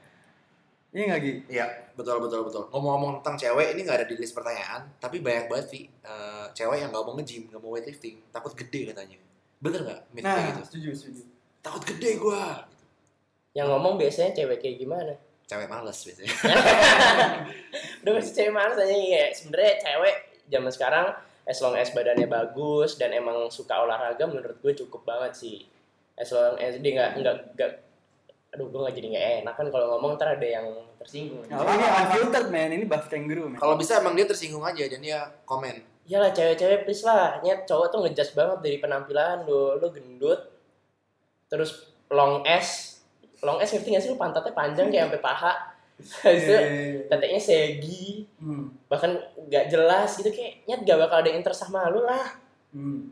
iya nggak Gi? Iya, betul betul betul. Ngomong-ngomong tentang cewek, ini nggak ada di list pertanyaan, tapi banyak banget sih eh, cewek yang nggak mau nge-gym, nggak mau weightlifting, takut gede katanya. Bener nggak? Nah gitu. setuju setuju Takut gede gua. yang ngomong biasanya cewek kayak gimana Cewek males biasanya. udah pasti cewek malas aja ya sebenarnya cewek zaman sekarang as long as badannya bagus dan emang suka olahraga menurut gue cukup banget sih as long as dia nggak nggak nggak aduh gue nggak jadi nggak enak kan kalau ngomong ntar ada yang tersinggung. Oh, ini unfiltered man ini buff kangaroo man Kalau bisa emang dia tersinggung aja dan dia komen. Iyalah cewek-cewek please lah. Nyet cowok tuh ngejudge banget dari penampilan. Lu Lu gendut. Terus long S Long S ngerti gak sih lu? Pantatnya panjang kayak sampai paha. Habis itu Iya. teteknya segi. Hmm. Bahkan gak jelas gitu. Kayak Nyet gak bakal ada yang interest sama lu lah. Hmm.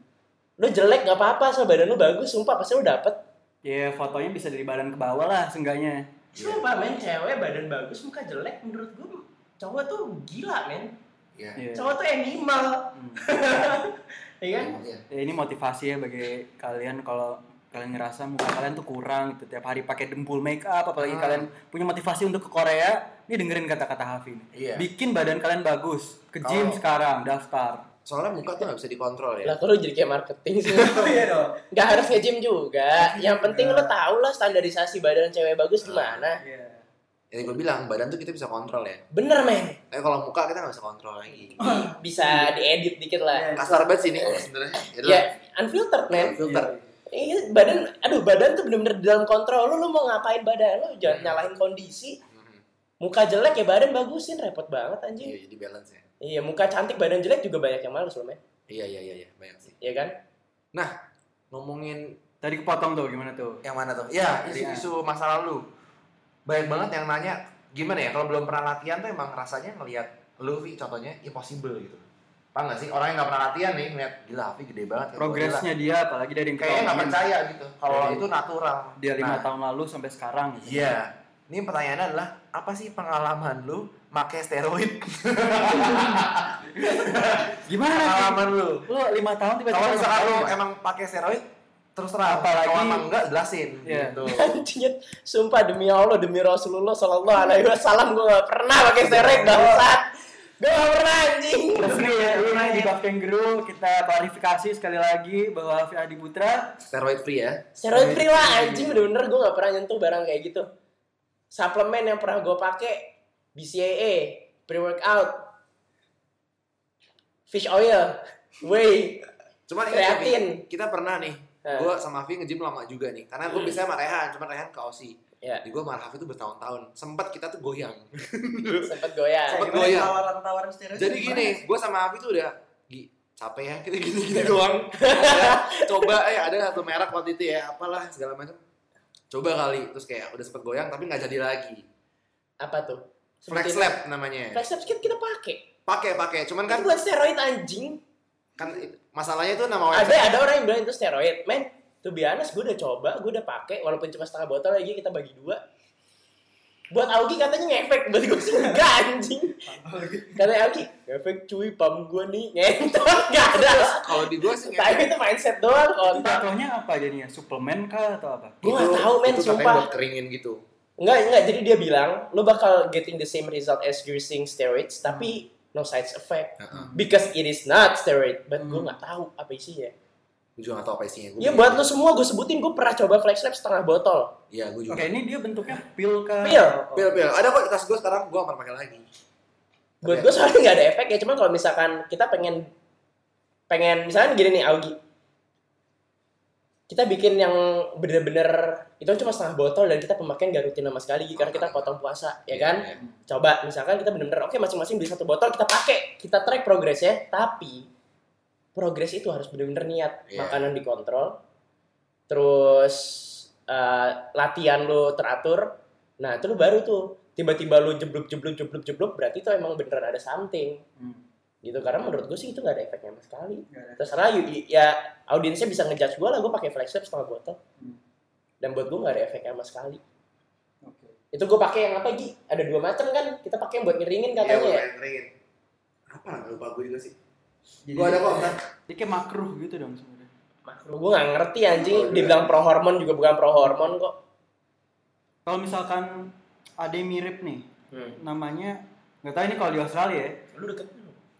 Lu jelek gak apa-apa. Asal badan lu bagus Sumpah pasti lu dapet Ya fotonya bisa dari badan ke bawah lah seenggaknya. Sumpah men cewek badan bagus muka jelek menurut gue Cowok tuh gila men Iya. Iya. Cowok tuh animal Hmm. Iya kan? Iya. Ya, ini motivasi ya bagi kalian kalau kalian ngerasa muka kalian tuh kurang gitu tiap hari pakai dempul make up apalagi Ah. kalian punya motivasi untuk ke Korea ini dengerin kata-kata Hafi nih. Iya. bikin badan kalian bagus ke gym Kalau- sekarang daftar Soalnya muka tuh nggak bisa dikontrol ya. Lah kalau jadi kayak marketing sih iya dong Gak harus nge-gym juga. Yang penting lo tau lah standarisasi badan cewek bagus gimana. Iya. Yang gue bilang badan tuh kita bisa kontrol ya. Bener men. Tapi kalau muka kita nggak bisa kontrol lagi. Bisa diedit dikit lah. Kasar banget sih ini sebenarnya. Ya, unfiltered men. Filter. Ini badan, aduh badan tuh bener-bener dalam kontrol lo. Lo mau ngapain badan lo? Jangan Hmm. nyalahin kondisi. Mhm. Muka jelek ya badan bagusin. Repot banget Iya anjing. jadi balance ya. Iya, muka cantik badan jelek juga banyak yang males loh men. Iya iya iya iya banyak sih. Iya kan? Ngomongin tadi kepotong tuh gimana tuh yang mana tuh? Ya isu-isu masa lalu. Banyak banget yang nanya gimana ya kalau belum pernah latihan tuh emang rasanya ngelihat lu Vi contohnya impossible gitu. Paham gak sih orang yang nggak pernah latihan nih ngeliat gila Vi gede banget. ya, progresnya dia apalagi dari yang kayaknya nggak kita percaya gitu kalau Dari- itu natural. dia lima Nah, tahun lalu sampai sekarang gitu. Iya. Ini pertanyaannya adalah apa sih pengalaman lu make steroid? gimana pengalaman lu. lu lima tahun tiba-tiba Kalau misalkan lu ngapain? emang pakai steroid terus terang. Apalagi- Kalau emang enggak jelasin Iya. gitu. Anjing, sumpah demi Allah, demi Rasulullah Sallallahu Alaihi Wasallam gue gak pernah pakai steroid bangsat. Gue gak pernah anjing. resmi ya ini di Buff Kangaroo kita klarifikasi sekali lagi bahwa Hafi Adi Putra Steroid free ya. Steroid free lah anjing bener-bener gue gak pernah nyentuh barang kayak gitu. Suplemen yang pernah gue pakai BCAA, pre-workout, fish oil, whey. Cuman Kreatin. Kita pernah nih. Nah. Gue sama Afi nge-gym lama juga nih. Karena gue biasanya sama Rehan, cuma Rehan ke Aussie. Ya. Di gue sama Afi tuh bertahun-tahun. Sempat kita tuh goyang. Sempet goyang. Sempet goyang. tawaran-tawaran steroid Jadi gini, gue sama Afi tuh udah capek ya, kita gini-gini doang. Ya, Coba, eh ada satu merek waktu itu ya, apalah segala macam. Coba kali, terus kayak udah sempet goyang tapi nggak jadi lagi. Apa tuh? Flex. Lab namanya. Flex Lab kita, kita pakai. Pakai, pakai. Cuman kan Itu buat steroid anjing. kan masalahnya tuh nama ada website. ada orang yang bilang itu steroid men tuh biasa gue udah coba gue udah pakai walaupun cuma setengah botol lagi kita bagi dua buat Augie katanya ngefek buat gue sih enggak anjing katanya Augie ngefek cuy pam gue nih ngentot gak ada Kalau di gue sih tapi itu mindset doang itu kontak jatuhnya apa jadinya suplemen kah atau apa Gua nggak tahu, men, itu katanya sumpah. buat keringin gitu. Enggak enggak jadi dia bilang lo bakal getting the same result as using steroids tapi no side effect Heeh. because it is not steroid but gue Hmm. nggak tahu apa isinya Gue juga gak tau apa isinya. Gua ya beli buat lo semua gue sebutin gue pernah coba flex lab setengah botol Iya, gue juga. oke ini dia bentuknya pil kah Pil. Oh. Pil, pil. Ada kok di tas gue sekarang, gue akan pakai lagi. buat gue soalnya nggak ada efek ya cuman kalau misalkan kita pengen pengen misalnya gini nih Augie kita bikin yang bener-bener itu cuma setengah botol dan kita pemakaian gak rutin sama sekali karena kita potong puasa ya kan? Iya, coba misalkan kita bener-bener oke masing-masing beli satu botol kita pakai kita track progresnya tapi progres itu harus bener-bener niat. Iya. makanan dikontrol terus eh, latihan lo teratur nah itu lo baru tuh. Tiba-tiba lo jeblok jeblok jeblok jeblok berarti itu emang beneran ada something. Hmm. Gitu karena menurut gue sih itu gak ada efeknya sama sekali Nggak ada. terserah y- ya audiensnya bisa ngejudge gue lah gue pakai flagship setengah botol Hmm. dan buat gue gak ada efeknya sama sekali Oke. itu gue pakai yang apa Gi? ada dua macam kan kita pakai yang buat ngeringin Iya, katanya gue ya pengen keringin. Apa lah, lupa gue juga sih. Jadi Gue ada kok, ntar. Jadi kayak makruh gitu dong sebenarnya. makro gue gak ngerti anjing Oh, iya. dibilang pro hormon juga bukan pro hormon kok Kalau misalkan ada yang mirip nih, hmm. namanya nggak tahu ini kalau di Australia ya. lu deket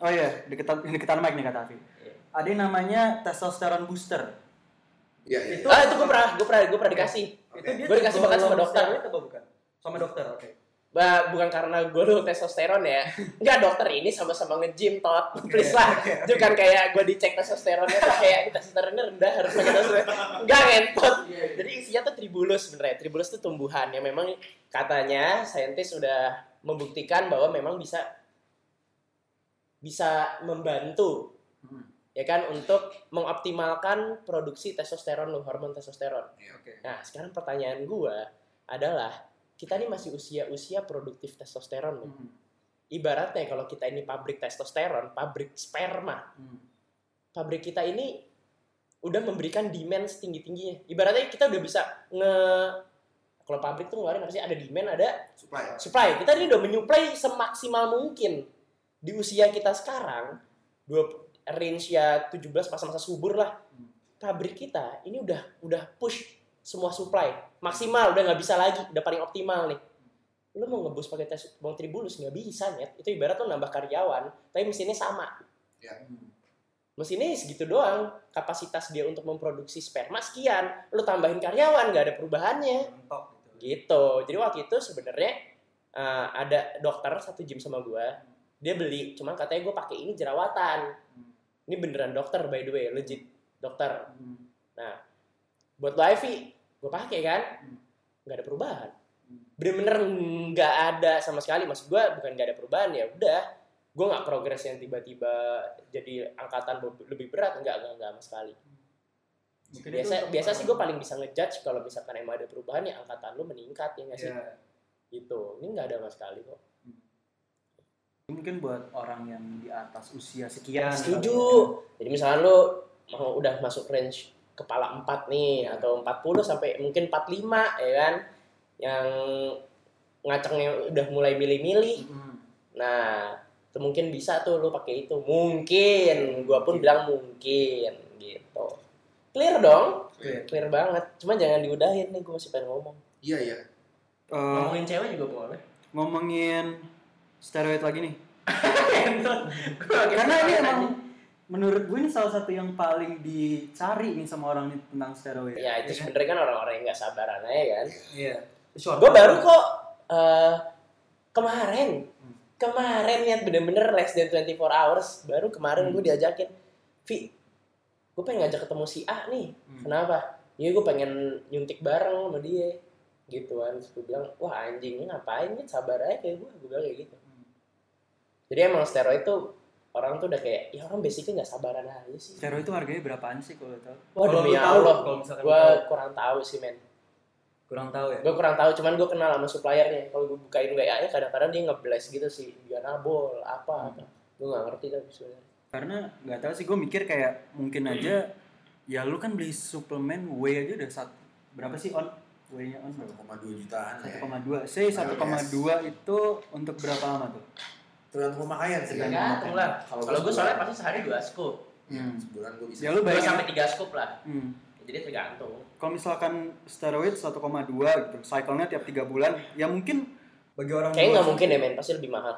Oh iya, deketan deketan mic nih kata Afi. Iya. Ada yang namanya testosteron booster. Iya, iya. Itu- ah itu gue pernah gue pernah gue pernah dikasih Oke. Itu dia Gua dikasih makan sama dokter. apa bukan? Sama dokter, oke. Bah, bukan karena gue dulu testosteron ya Enggak dokter ini sama-sama nge-gym tot Please lah Itu kan kayak gue dicek testosteronnya tuh kayak testosteronnya rendah harus pakai testosteron Enggak ngentot Jadi isinya tuh tribulus sebenarnya Tribulus tuh tumbuhan yang memang katanya saintis udah membuktikan bahwa memang bisa bisa membantu Hmm. ya kan untuk mengoptimalkan produksi testosteron lo hormon testosteron. Oke. Nah sekarang pertanyaan gua adalah kita ini masih usia-usia produktif testosteron nih. Hmm. Ibaratnya kalau kita ini pabrik testosteron, pabrik sperma, Hmm. pabrik kita ini udah memberikan demand setinggi tingginya. Ibaratnya kita udah bisa nge kalau pabrik tuh ngeluarin apa sih ada demand ada Supply. supply. Kita ini udah menyuplai semaksimal mungkin di usia kita sekarang dua range ya 17 masa-masa subur lah. Pabrik kita ini udah udah push semua supply. Maksimal udah nggak bisa lagi. Udah paling optimal nih. Lu mau ngebus pakai tes bawang tribulus nggak bisa nyet. Itu ibarat lu nambah karyawan tapi mesinnya sama. Hmm. mesinnya segitu doang. Kapasitas dia untuk memproduksi sperma sekian lu tambahin karyawan nggak ada perubahannya. Mentok gitu. gitu. Jadi waktu itu sebenarnya uh, ada dokter satu gym sama gua dia beli cuman katanya gue pakai ini jerawatan. Ini beneran dokter by the way legit dokter. Hmm. buat lo Ivy gue pakai kan? Hmm. nggak ada perubahan. Hmm. bener-bener nggak ada sama sekali. Maksud gue bukan nggak ada perubahan ya udah. Gue nggak progres yang tiba-tiba jadi angkatan lebih berat. Nggak nggak nggak sama sekali. Mungkin biasa biasa sih gue paling bisa ngejudge kalau misalkan emang ada perubahan ya angkatan lu meningkat ya nggak sih? Iya. gitu. Ini nggak ada sama sekali kok Mungkin buat orang yang di atas usia sekian. setuju. jadi misalnya lu mau udah masuk range kepala 4 nih atau 40 sampai mungkin 45 ya kan? Yang ngacengnya udah mulai milih-milih. Hmm. nah itu mungkin bisa tuh lu pakai itu. Mungkin. Gua pun bilang mungkin gitu. Clear dong? Oke. clear banget. Cuma jangan diudahin nih gua masih pengen ngomong. Iya, iya. Eh, cewek juga boleh. Ngomongin steroid lagi nih. karena Karena ini emang menurut gue ini salah satu yang paling dicari nih sama orang nih tentang steroid. ya itu kan? sebenarnya kan orang-orang yang nggak sabaran aja kan Iya. gue baru kok eh, kemarin Hmm. kemarin lihat bener-bener less than 24 hours baru kemarin Hmm. gue diajakin Vi gue pengen ngajak ketemu si A nih Hmm. kenapa iya gue pengen nyuntik bareng sama dia gitu kan terus gue bilang wah anjing ini ngapain nih sabar aja kayak gue gue bilang kayak gitu Hmm. Jadi emang steroid tuh orang tuh udah kayak ya orang basicnya nggak sabaran aja sih Steroid itu harganya berapaan sih kalau tahu? wah Kalau demi Allah kalau misalkan gue kurang tahu sih men kurang tahu ya. gue kurang tahu cuman gue kenal sama suppliernya kalau gue bukain WA nya kadang-kadang dia ngeblast gitu sih dia nabol apa apa gue nggak ngerti tapi sebenarnya Karena nggak tahu sih gue mikir kayak mungkin aja ya lu kan beli suplemen whey aja udah satu berapa sih on whey-nya on berapa? 1,2 jutaan ya. 1,2. Say 1,2 itu untuk berapa lama tuh? Tergantung pemakaian sih. Tergantung kan. Tergantung lah Kalau gua soalnya pasti sehari dua scoop Hmm. Sebulan gue bisa. Ya lu bayangin. tiga scoop lah Hmm. jadi tergantung Kalau misalkan steroid 1,2 gitu, cycle-nya tiap 3 bulan, ya mungkin bagi orang kayaknya nggak mungkin deh men pasti lebih mahal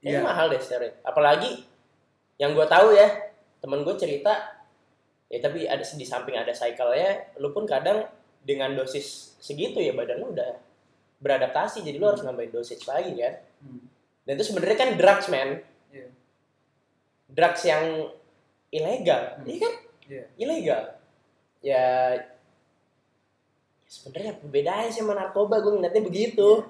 kayaknya Iya. mahal deh steroid apalagi yang gue tahu ya temen gue cerita ya tapi ada di samping ada cycle-nya lu pun kadang dengan dosis segitu ya badan lu udah beradaptasi jadi lu harus nambahin dosage lagi kan Hmm. Dan itu sebenarnya kan drugs man. Iya. Drugs yang ilegal, Hmm. iya kan? Iya. Ilegal. ya sebenarnya apa bedanya sih sama narkoba gue ngeliatnya begitu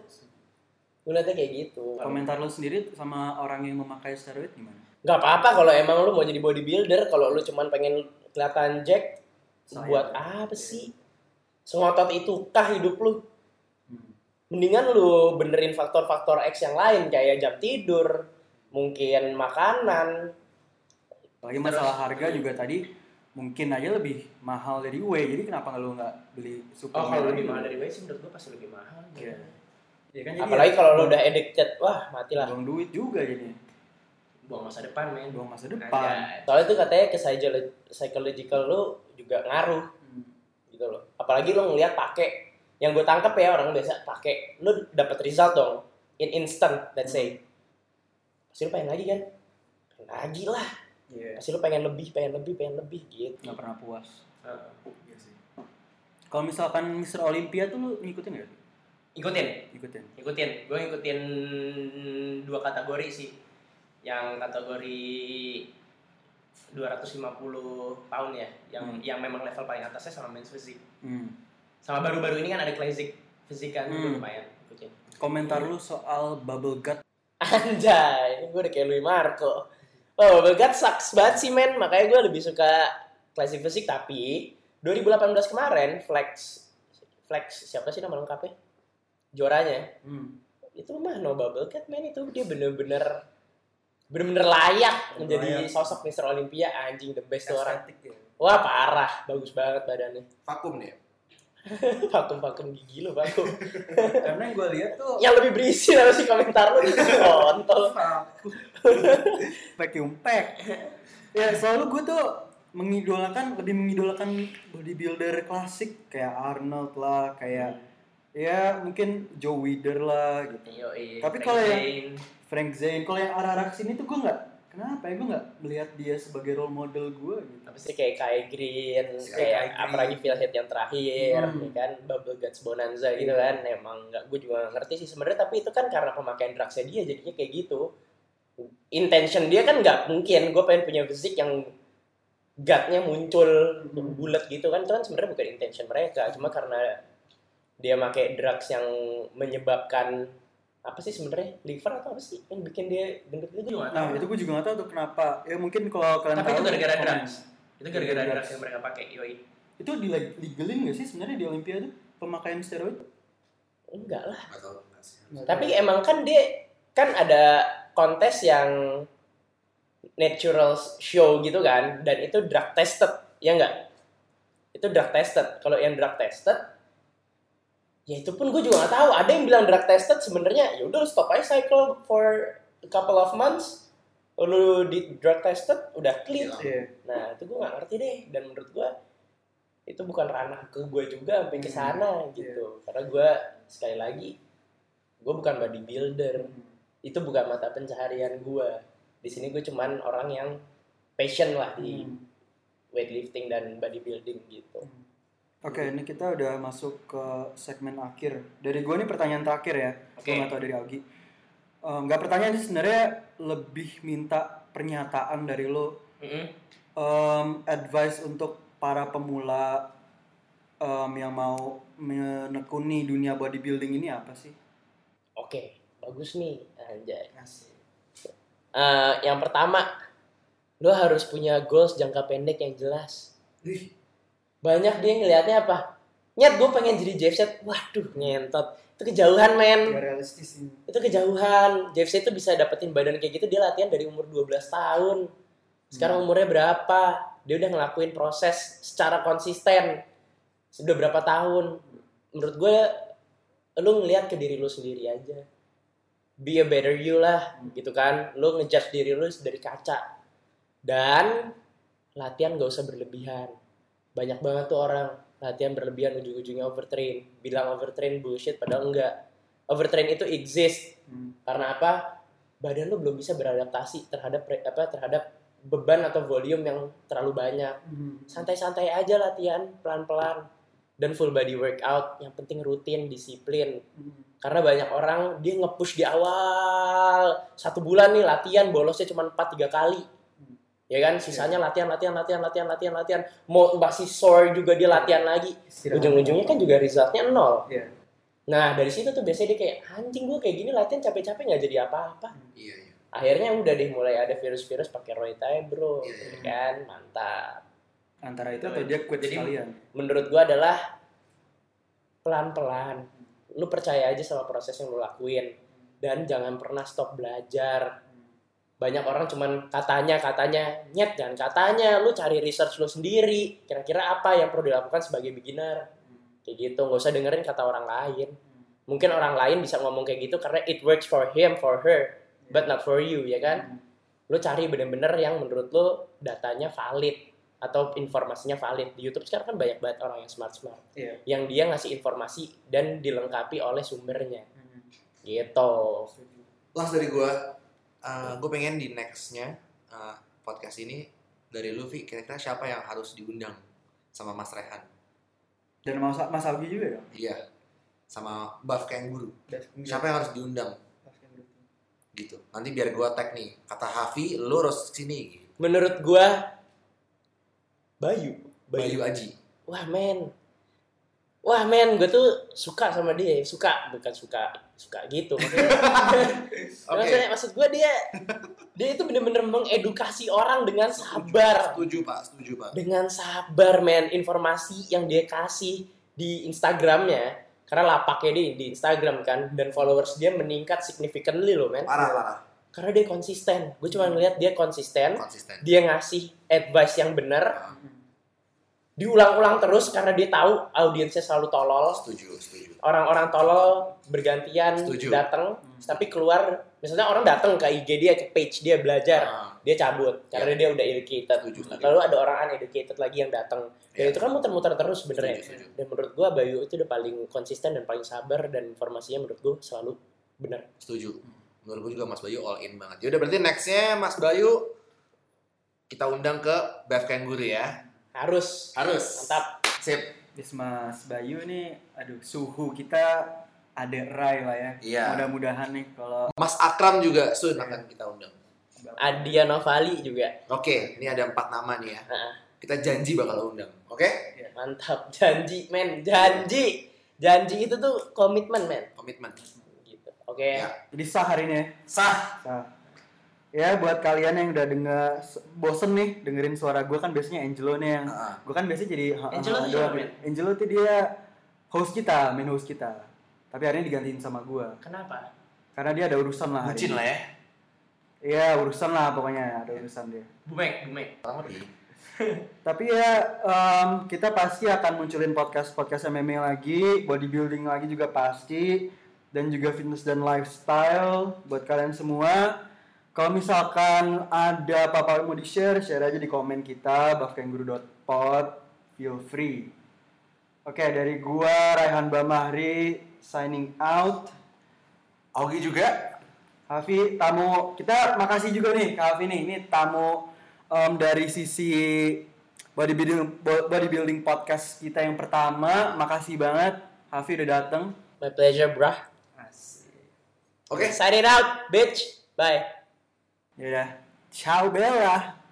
gue ngeliatnya kayak gitu Komentar lo sendiri sama orang yang memakai steroid gimana? nggak apa-apa kalau emang lu mau jadi bodybuilder kalau lu cuman pengen kelihatan jack Sayang. buat apa sih sengotot itu kah hidup lu. Mendingan lu benerin faktor-faktor X yang lain kayak jam tidur mungkin makanan Apalagi masalah harga juga tadi mungkin aja lebih mahal dari whey. Jadi kenapa lu nggak beli suplemen? lagi? whey sih menurut gua pasti lebih mahal Iya. Iya kan jadi apalagi ya, kalau lu udah addicted wah matilah buang duit juga jadi. buang masa depan men Buang masa depan. soalnya itu katanya ke psycholo- psychological lu juga ngaruh Hmm. gitu loh apalagi lu ngelihat pakai yang gue tangkap ya orang biasa pakai lu dapat result dong in instant let's say pasti lu pengen lagi kan pengen lagi lah Iya. pasti lu pengen lebih pengen lebih pengen lebih gitu Nggak pernah puas. Heeh. Iya sih. Kalau misalkan Mister Olympia tuh lu ngikutin nggak? ikutin Ikutin. ikutin gue ngikutin dua kategori sih yang kategori 250 pound ya yang Hmm. yang memang level paling atasnya sama men's physique Hmm. Sama baru-baru ini kan ada kan gue Hmm. lumayan ikutin Komentar lu soal bubble gut. Anjay, ini gue udah kayak Louis Marco. Oh, Bubble Gut sucks banget sih, men. Makanya gue lebih suka Classic Physique. Tapi, 2018 kemarin, Flex, Flex, siapa sih nama lengkapnya? Juaranya. Hmm. Itu mah no Bubble Gut, men. Itu dia bener-bener bener-bener layak menjadi Layak. sosok Mr. Olympia. Anjing, the best tuh orang. Estetik ya. Wah, parah. Bagus banget badannya. Vakum dia. Vakum-vakum gigi lo, vakum. Karena yang gue lihat tuh Yang lebih berisi lah sih komentar lu. Kontol. vacuum pack. ya selalu gue tuh mengidolakan lebih mengidolakan bodybuilder klasik kayak Arnold lah, kayak ya mungkin Joe Weider lah gitu. Yoi, Tapi kalau yang-. Frank Zane, kalau yang arah-arah ke sini tuh gue nggak kenapa ya gue nggak melihat dia sebagai role model gue gitu. apa sih kayak Kai Green, Kayak kayak Kai Green. apalagi Phil Heath yang terakhir, Hmm. ya kan Bubble Guts Bonanza gitu Iya. kan, emang nggak gue juga nggak ngerti sih sebenarnya tapi itu kan karena pemakaian drugsnya dia jadinya kayak gitu. Intention dia kan nggak mungkin gue pengen punya fisik yang gutnya muncul Hmm. bulat gitu kan itu kan sebenarnya bukan intention mereka cuma karena dia pakai drugs yang menyebabkan apa sih sebenarnya liver atau apa sih yang bikin dia gendut itu juga nggak Nah tahu. itu gue juga nggak tahu tuh kenapa. Ya mungkin kalau kalian Tapi tahu. itu gara-gara drugs. itu gara-gara Gara-gara drugs yang mereka pakai yoi Itu di legalin nggak sih sebenarnya di Olimpiade pemakaian steroid? enggak lah. Tapi emang kan dia kan ada kontes yang natural show gitu kan dan itu drug tested ya enggak itu drug tested kalau yang drug tested ya itu pun gue juga nggak tahu. Ada yang bilang drug tested sebenarnya ya udah lu stop aja cycle for a couple of months lu di drug tested udah clean. Hilang. Iya. nah itu gue nggak ngerti deh. Dan menurut gue itu bukan ranah ke gue juga sampai ke sana gitu. Karena gue sekali lagi gue bukan bodybuilder itu bukan mata pencaharian gue di sini gue cuman orang yang passion lah di Hmm. weightlifting dan bodybuilding gitu Oke, ini kita udah masuk ke segmen akhir. Dari gue nih pertanyaan terakhir ya. Oke. Gue nggak tahu dari Augie. Eh, Nggak pertanyaan sih sebenarnya lebih minta pernyataan dari lo. Em, advice untuk para pemula em, yang mau menekuni dunia bodybuilding ini apa sih? oke bagus nih anjay Eh, yang pertama lo harus punya goals jangka pendek yang jelas Wih, banyak dia ngelihatnya apa? Nyet gue pengen jadi Jeffset waduh ngentot. Itu kejauhan men. Gak realistis ini. itu kejauhan. Jeffset itu bisa dapetin badan kayak gitu dia latihan dari umur 12 tahun. Sekarang umurnya berapa? Dia udah ngelakuin proses secara konsisten. Sudah berapa tahun? Menurut gue lu ngelihat ke diri lu sendiri aja. Be a better you lah gitu kan. Lu ngejudge diri lu dari kaca. Dan latihan gak usah berlebihan banyak banget tuh orang latihan berlebihan ujung-ujungnya overtrain. Bilang overtrain bullshit padahal enggak. Overtrain itu exist. Hmm. karena apa? Badan lu belum bisa beradaptasi terhadap apa terhadap beban atau volume yang terlalu banyak. Hmm. santai-santai aja latihan pelan-pelan. Dan full body workout yang penting rutin disiplin. Hmm. karena banyak orang dia nge-push di awal. Satu bulan nih latihan bolosnya cuma 4 tiga kali Ya kan, sisanya latihan, latihan, latihan, latihan, latihan, latihan. Mau masih sore juga dia latihan lagi. Ujung-ujungnya kan juga resultnya nol. Iya. Nah dari situ tuh biasanya dia kayak anjing gue kayak gini latihan capek-capek nggak jadi apa-apa. Iya, iya. Akhirnya udah deh mulai ada virus-virus pakai roid aja bro, Iya. ya kan mantap. Antara itu atau dia quit Jadi- sekalian. Menurut gua adalah pelan-pelan. Lu percaya aja sama proses yang lu lakuin dan jangan pernah stop belajar. Banyak orang cuman katanya katanya nyet jangan katanya lu cari research lu sendiri. Kira-kira apa yang perlu dilakukan sebagai beginner? Kayak gitu, nggak usah dengerin kata orang lain. Mungkin orang lain bisa ngomong kayak gitu karena it works for him, for her, but not for you, ya kan? Lu cari bener-bener yang menurut lu datanya valid atau informasinya valid. Di YouTube sekarang kan banyak banget orang yang smart-smart. Iya. Yang dia ngasih informasi dan dilengkapi oleh sumbernya. Gitu. Last dari gue, gue pengen di nextnya uh, podcast ini dari Luffy kira-kira siapa yang harus diundang sama Mas Rehan? Dan Mas, Mas Algi juga ya? Iya, sama Buff Kangaroo. Siapa yang harus diundang? Gitu. Nanti biar gue tag nih, kata Hafi, lu harus sini. Gitu. Menurut gua Bayu. Bayu Aji. Wah men. Wah men, gue tuh suka sama dia. Suka, bukan suka suka gitu. Maksudnya, Oke. maksudnya maksud gue dia dia itu bener-bener mengedukasi orang dengan sabar. Setuju pak, setuju pak. Dengan sabar men, informasi yang dia kasih di Instagramnya. Karena lapaknya dia di Instagram kan dan followers dia meningkat significantly loh men. Parah parah. Karena dia konsisten. Gue cuma ngeliat dia konsisten, Konsisten. dia ngasih advice yang benar, Ah, diulang-ulang terus karena dia tahu audiensnya selalu tolol. setuju, setuju. Orang-orang tolol bergantian Setuju. datang, tapi keluar misalnya orang datang ke IG dia ke page dia belajar, Ah, dia cabut karena dia udah educated. Setuju, setuju. Lalu ada orang uneducated lagi yang datang. Dan Iya. itu kan muter-muter terus sebenarnya. Dan menurut gua Bayu itu udah paling konsisten dan paling sabar dan informasinya menurut gua selalu benar. Setuju. Menurut gue juga Mas Bayu all in banget. Yaudah berarti nextnya Mas Bayu kita undang ke Bev Kangaroo ya. Harus. Harus. Mantap. Sip. Yes, Mas Bayu nih, aduh suhu kita ada Rai lah ya. Iya. Mudah-mudahan nih kalau Mas Akram juga soon akan kita undang. Adia Novali juga. Oke, ini ada empat nama nih ya. Heeh. Kita janji bakal undang. Oke? Mantap, janji men, janji. Janji itu tuh komitmen men. Komitmen. Gitu. Oke. Ya. jadi sah hari ini ya. Sah. Sah. Ya buat kalian yang udah denger bosen nih dengerin suara gue kan biasanya Angelo nih yang Ah. gue kan biasanya jadi Angelo tuh siapa? Angelo tuh dia host kita, main host kita. Tapi hari ini digantiin sama gue Kenapa? karena dia ada urusan lah hari Bucin ini. lah ya. Iya urusan lah pokoknya ada urusan dia. Bumek, bumek. Tapi ya em, kita pasti akan munculin podcast podcast MMA lagi, bodybuilding lagi juga pasti, dan juga fitness dan lifestyle buat kalian semua. Kalau misalkan ada apa-apa yang mau di share, share aja di komen kita buffkangguru.pod, feel free. Oke dari gua Raihan Bamahri signing out. Augie juga. Hafi tamu kita makasih juga nih Kak Hafi nih ini tamu em, dari sisi bodybuilding bo- bodybuilding podcast kita yang pertama makasih banget Hafi udah dateng My pleasure, brah. Oke. Sign it out, bitch. Bye. Ya udah ciao Bella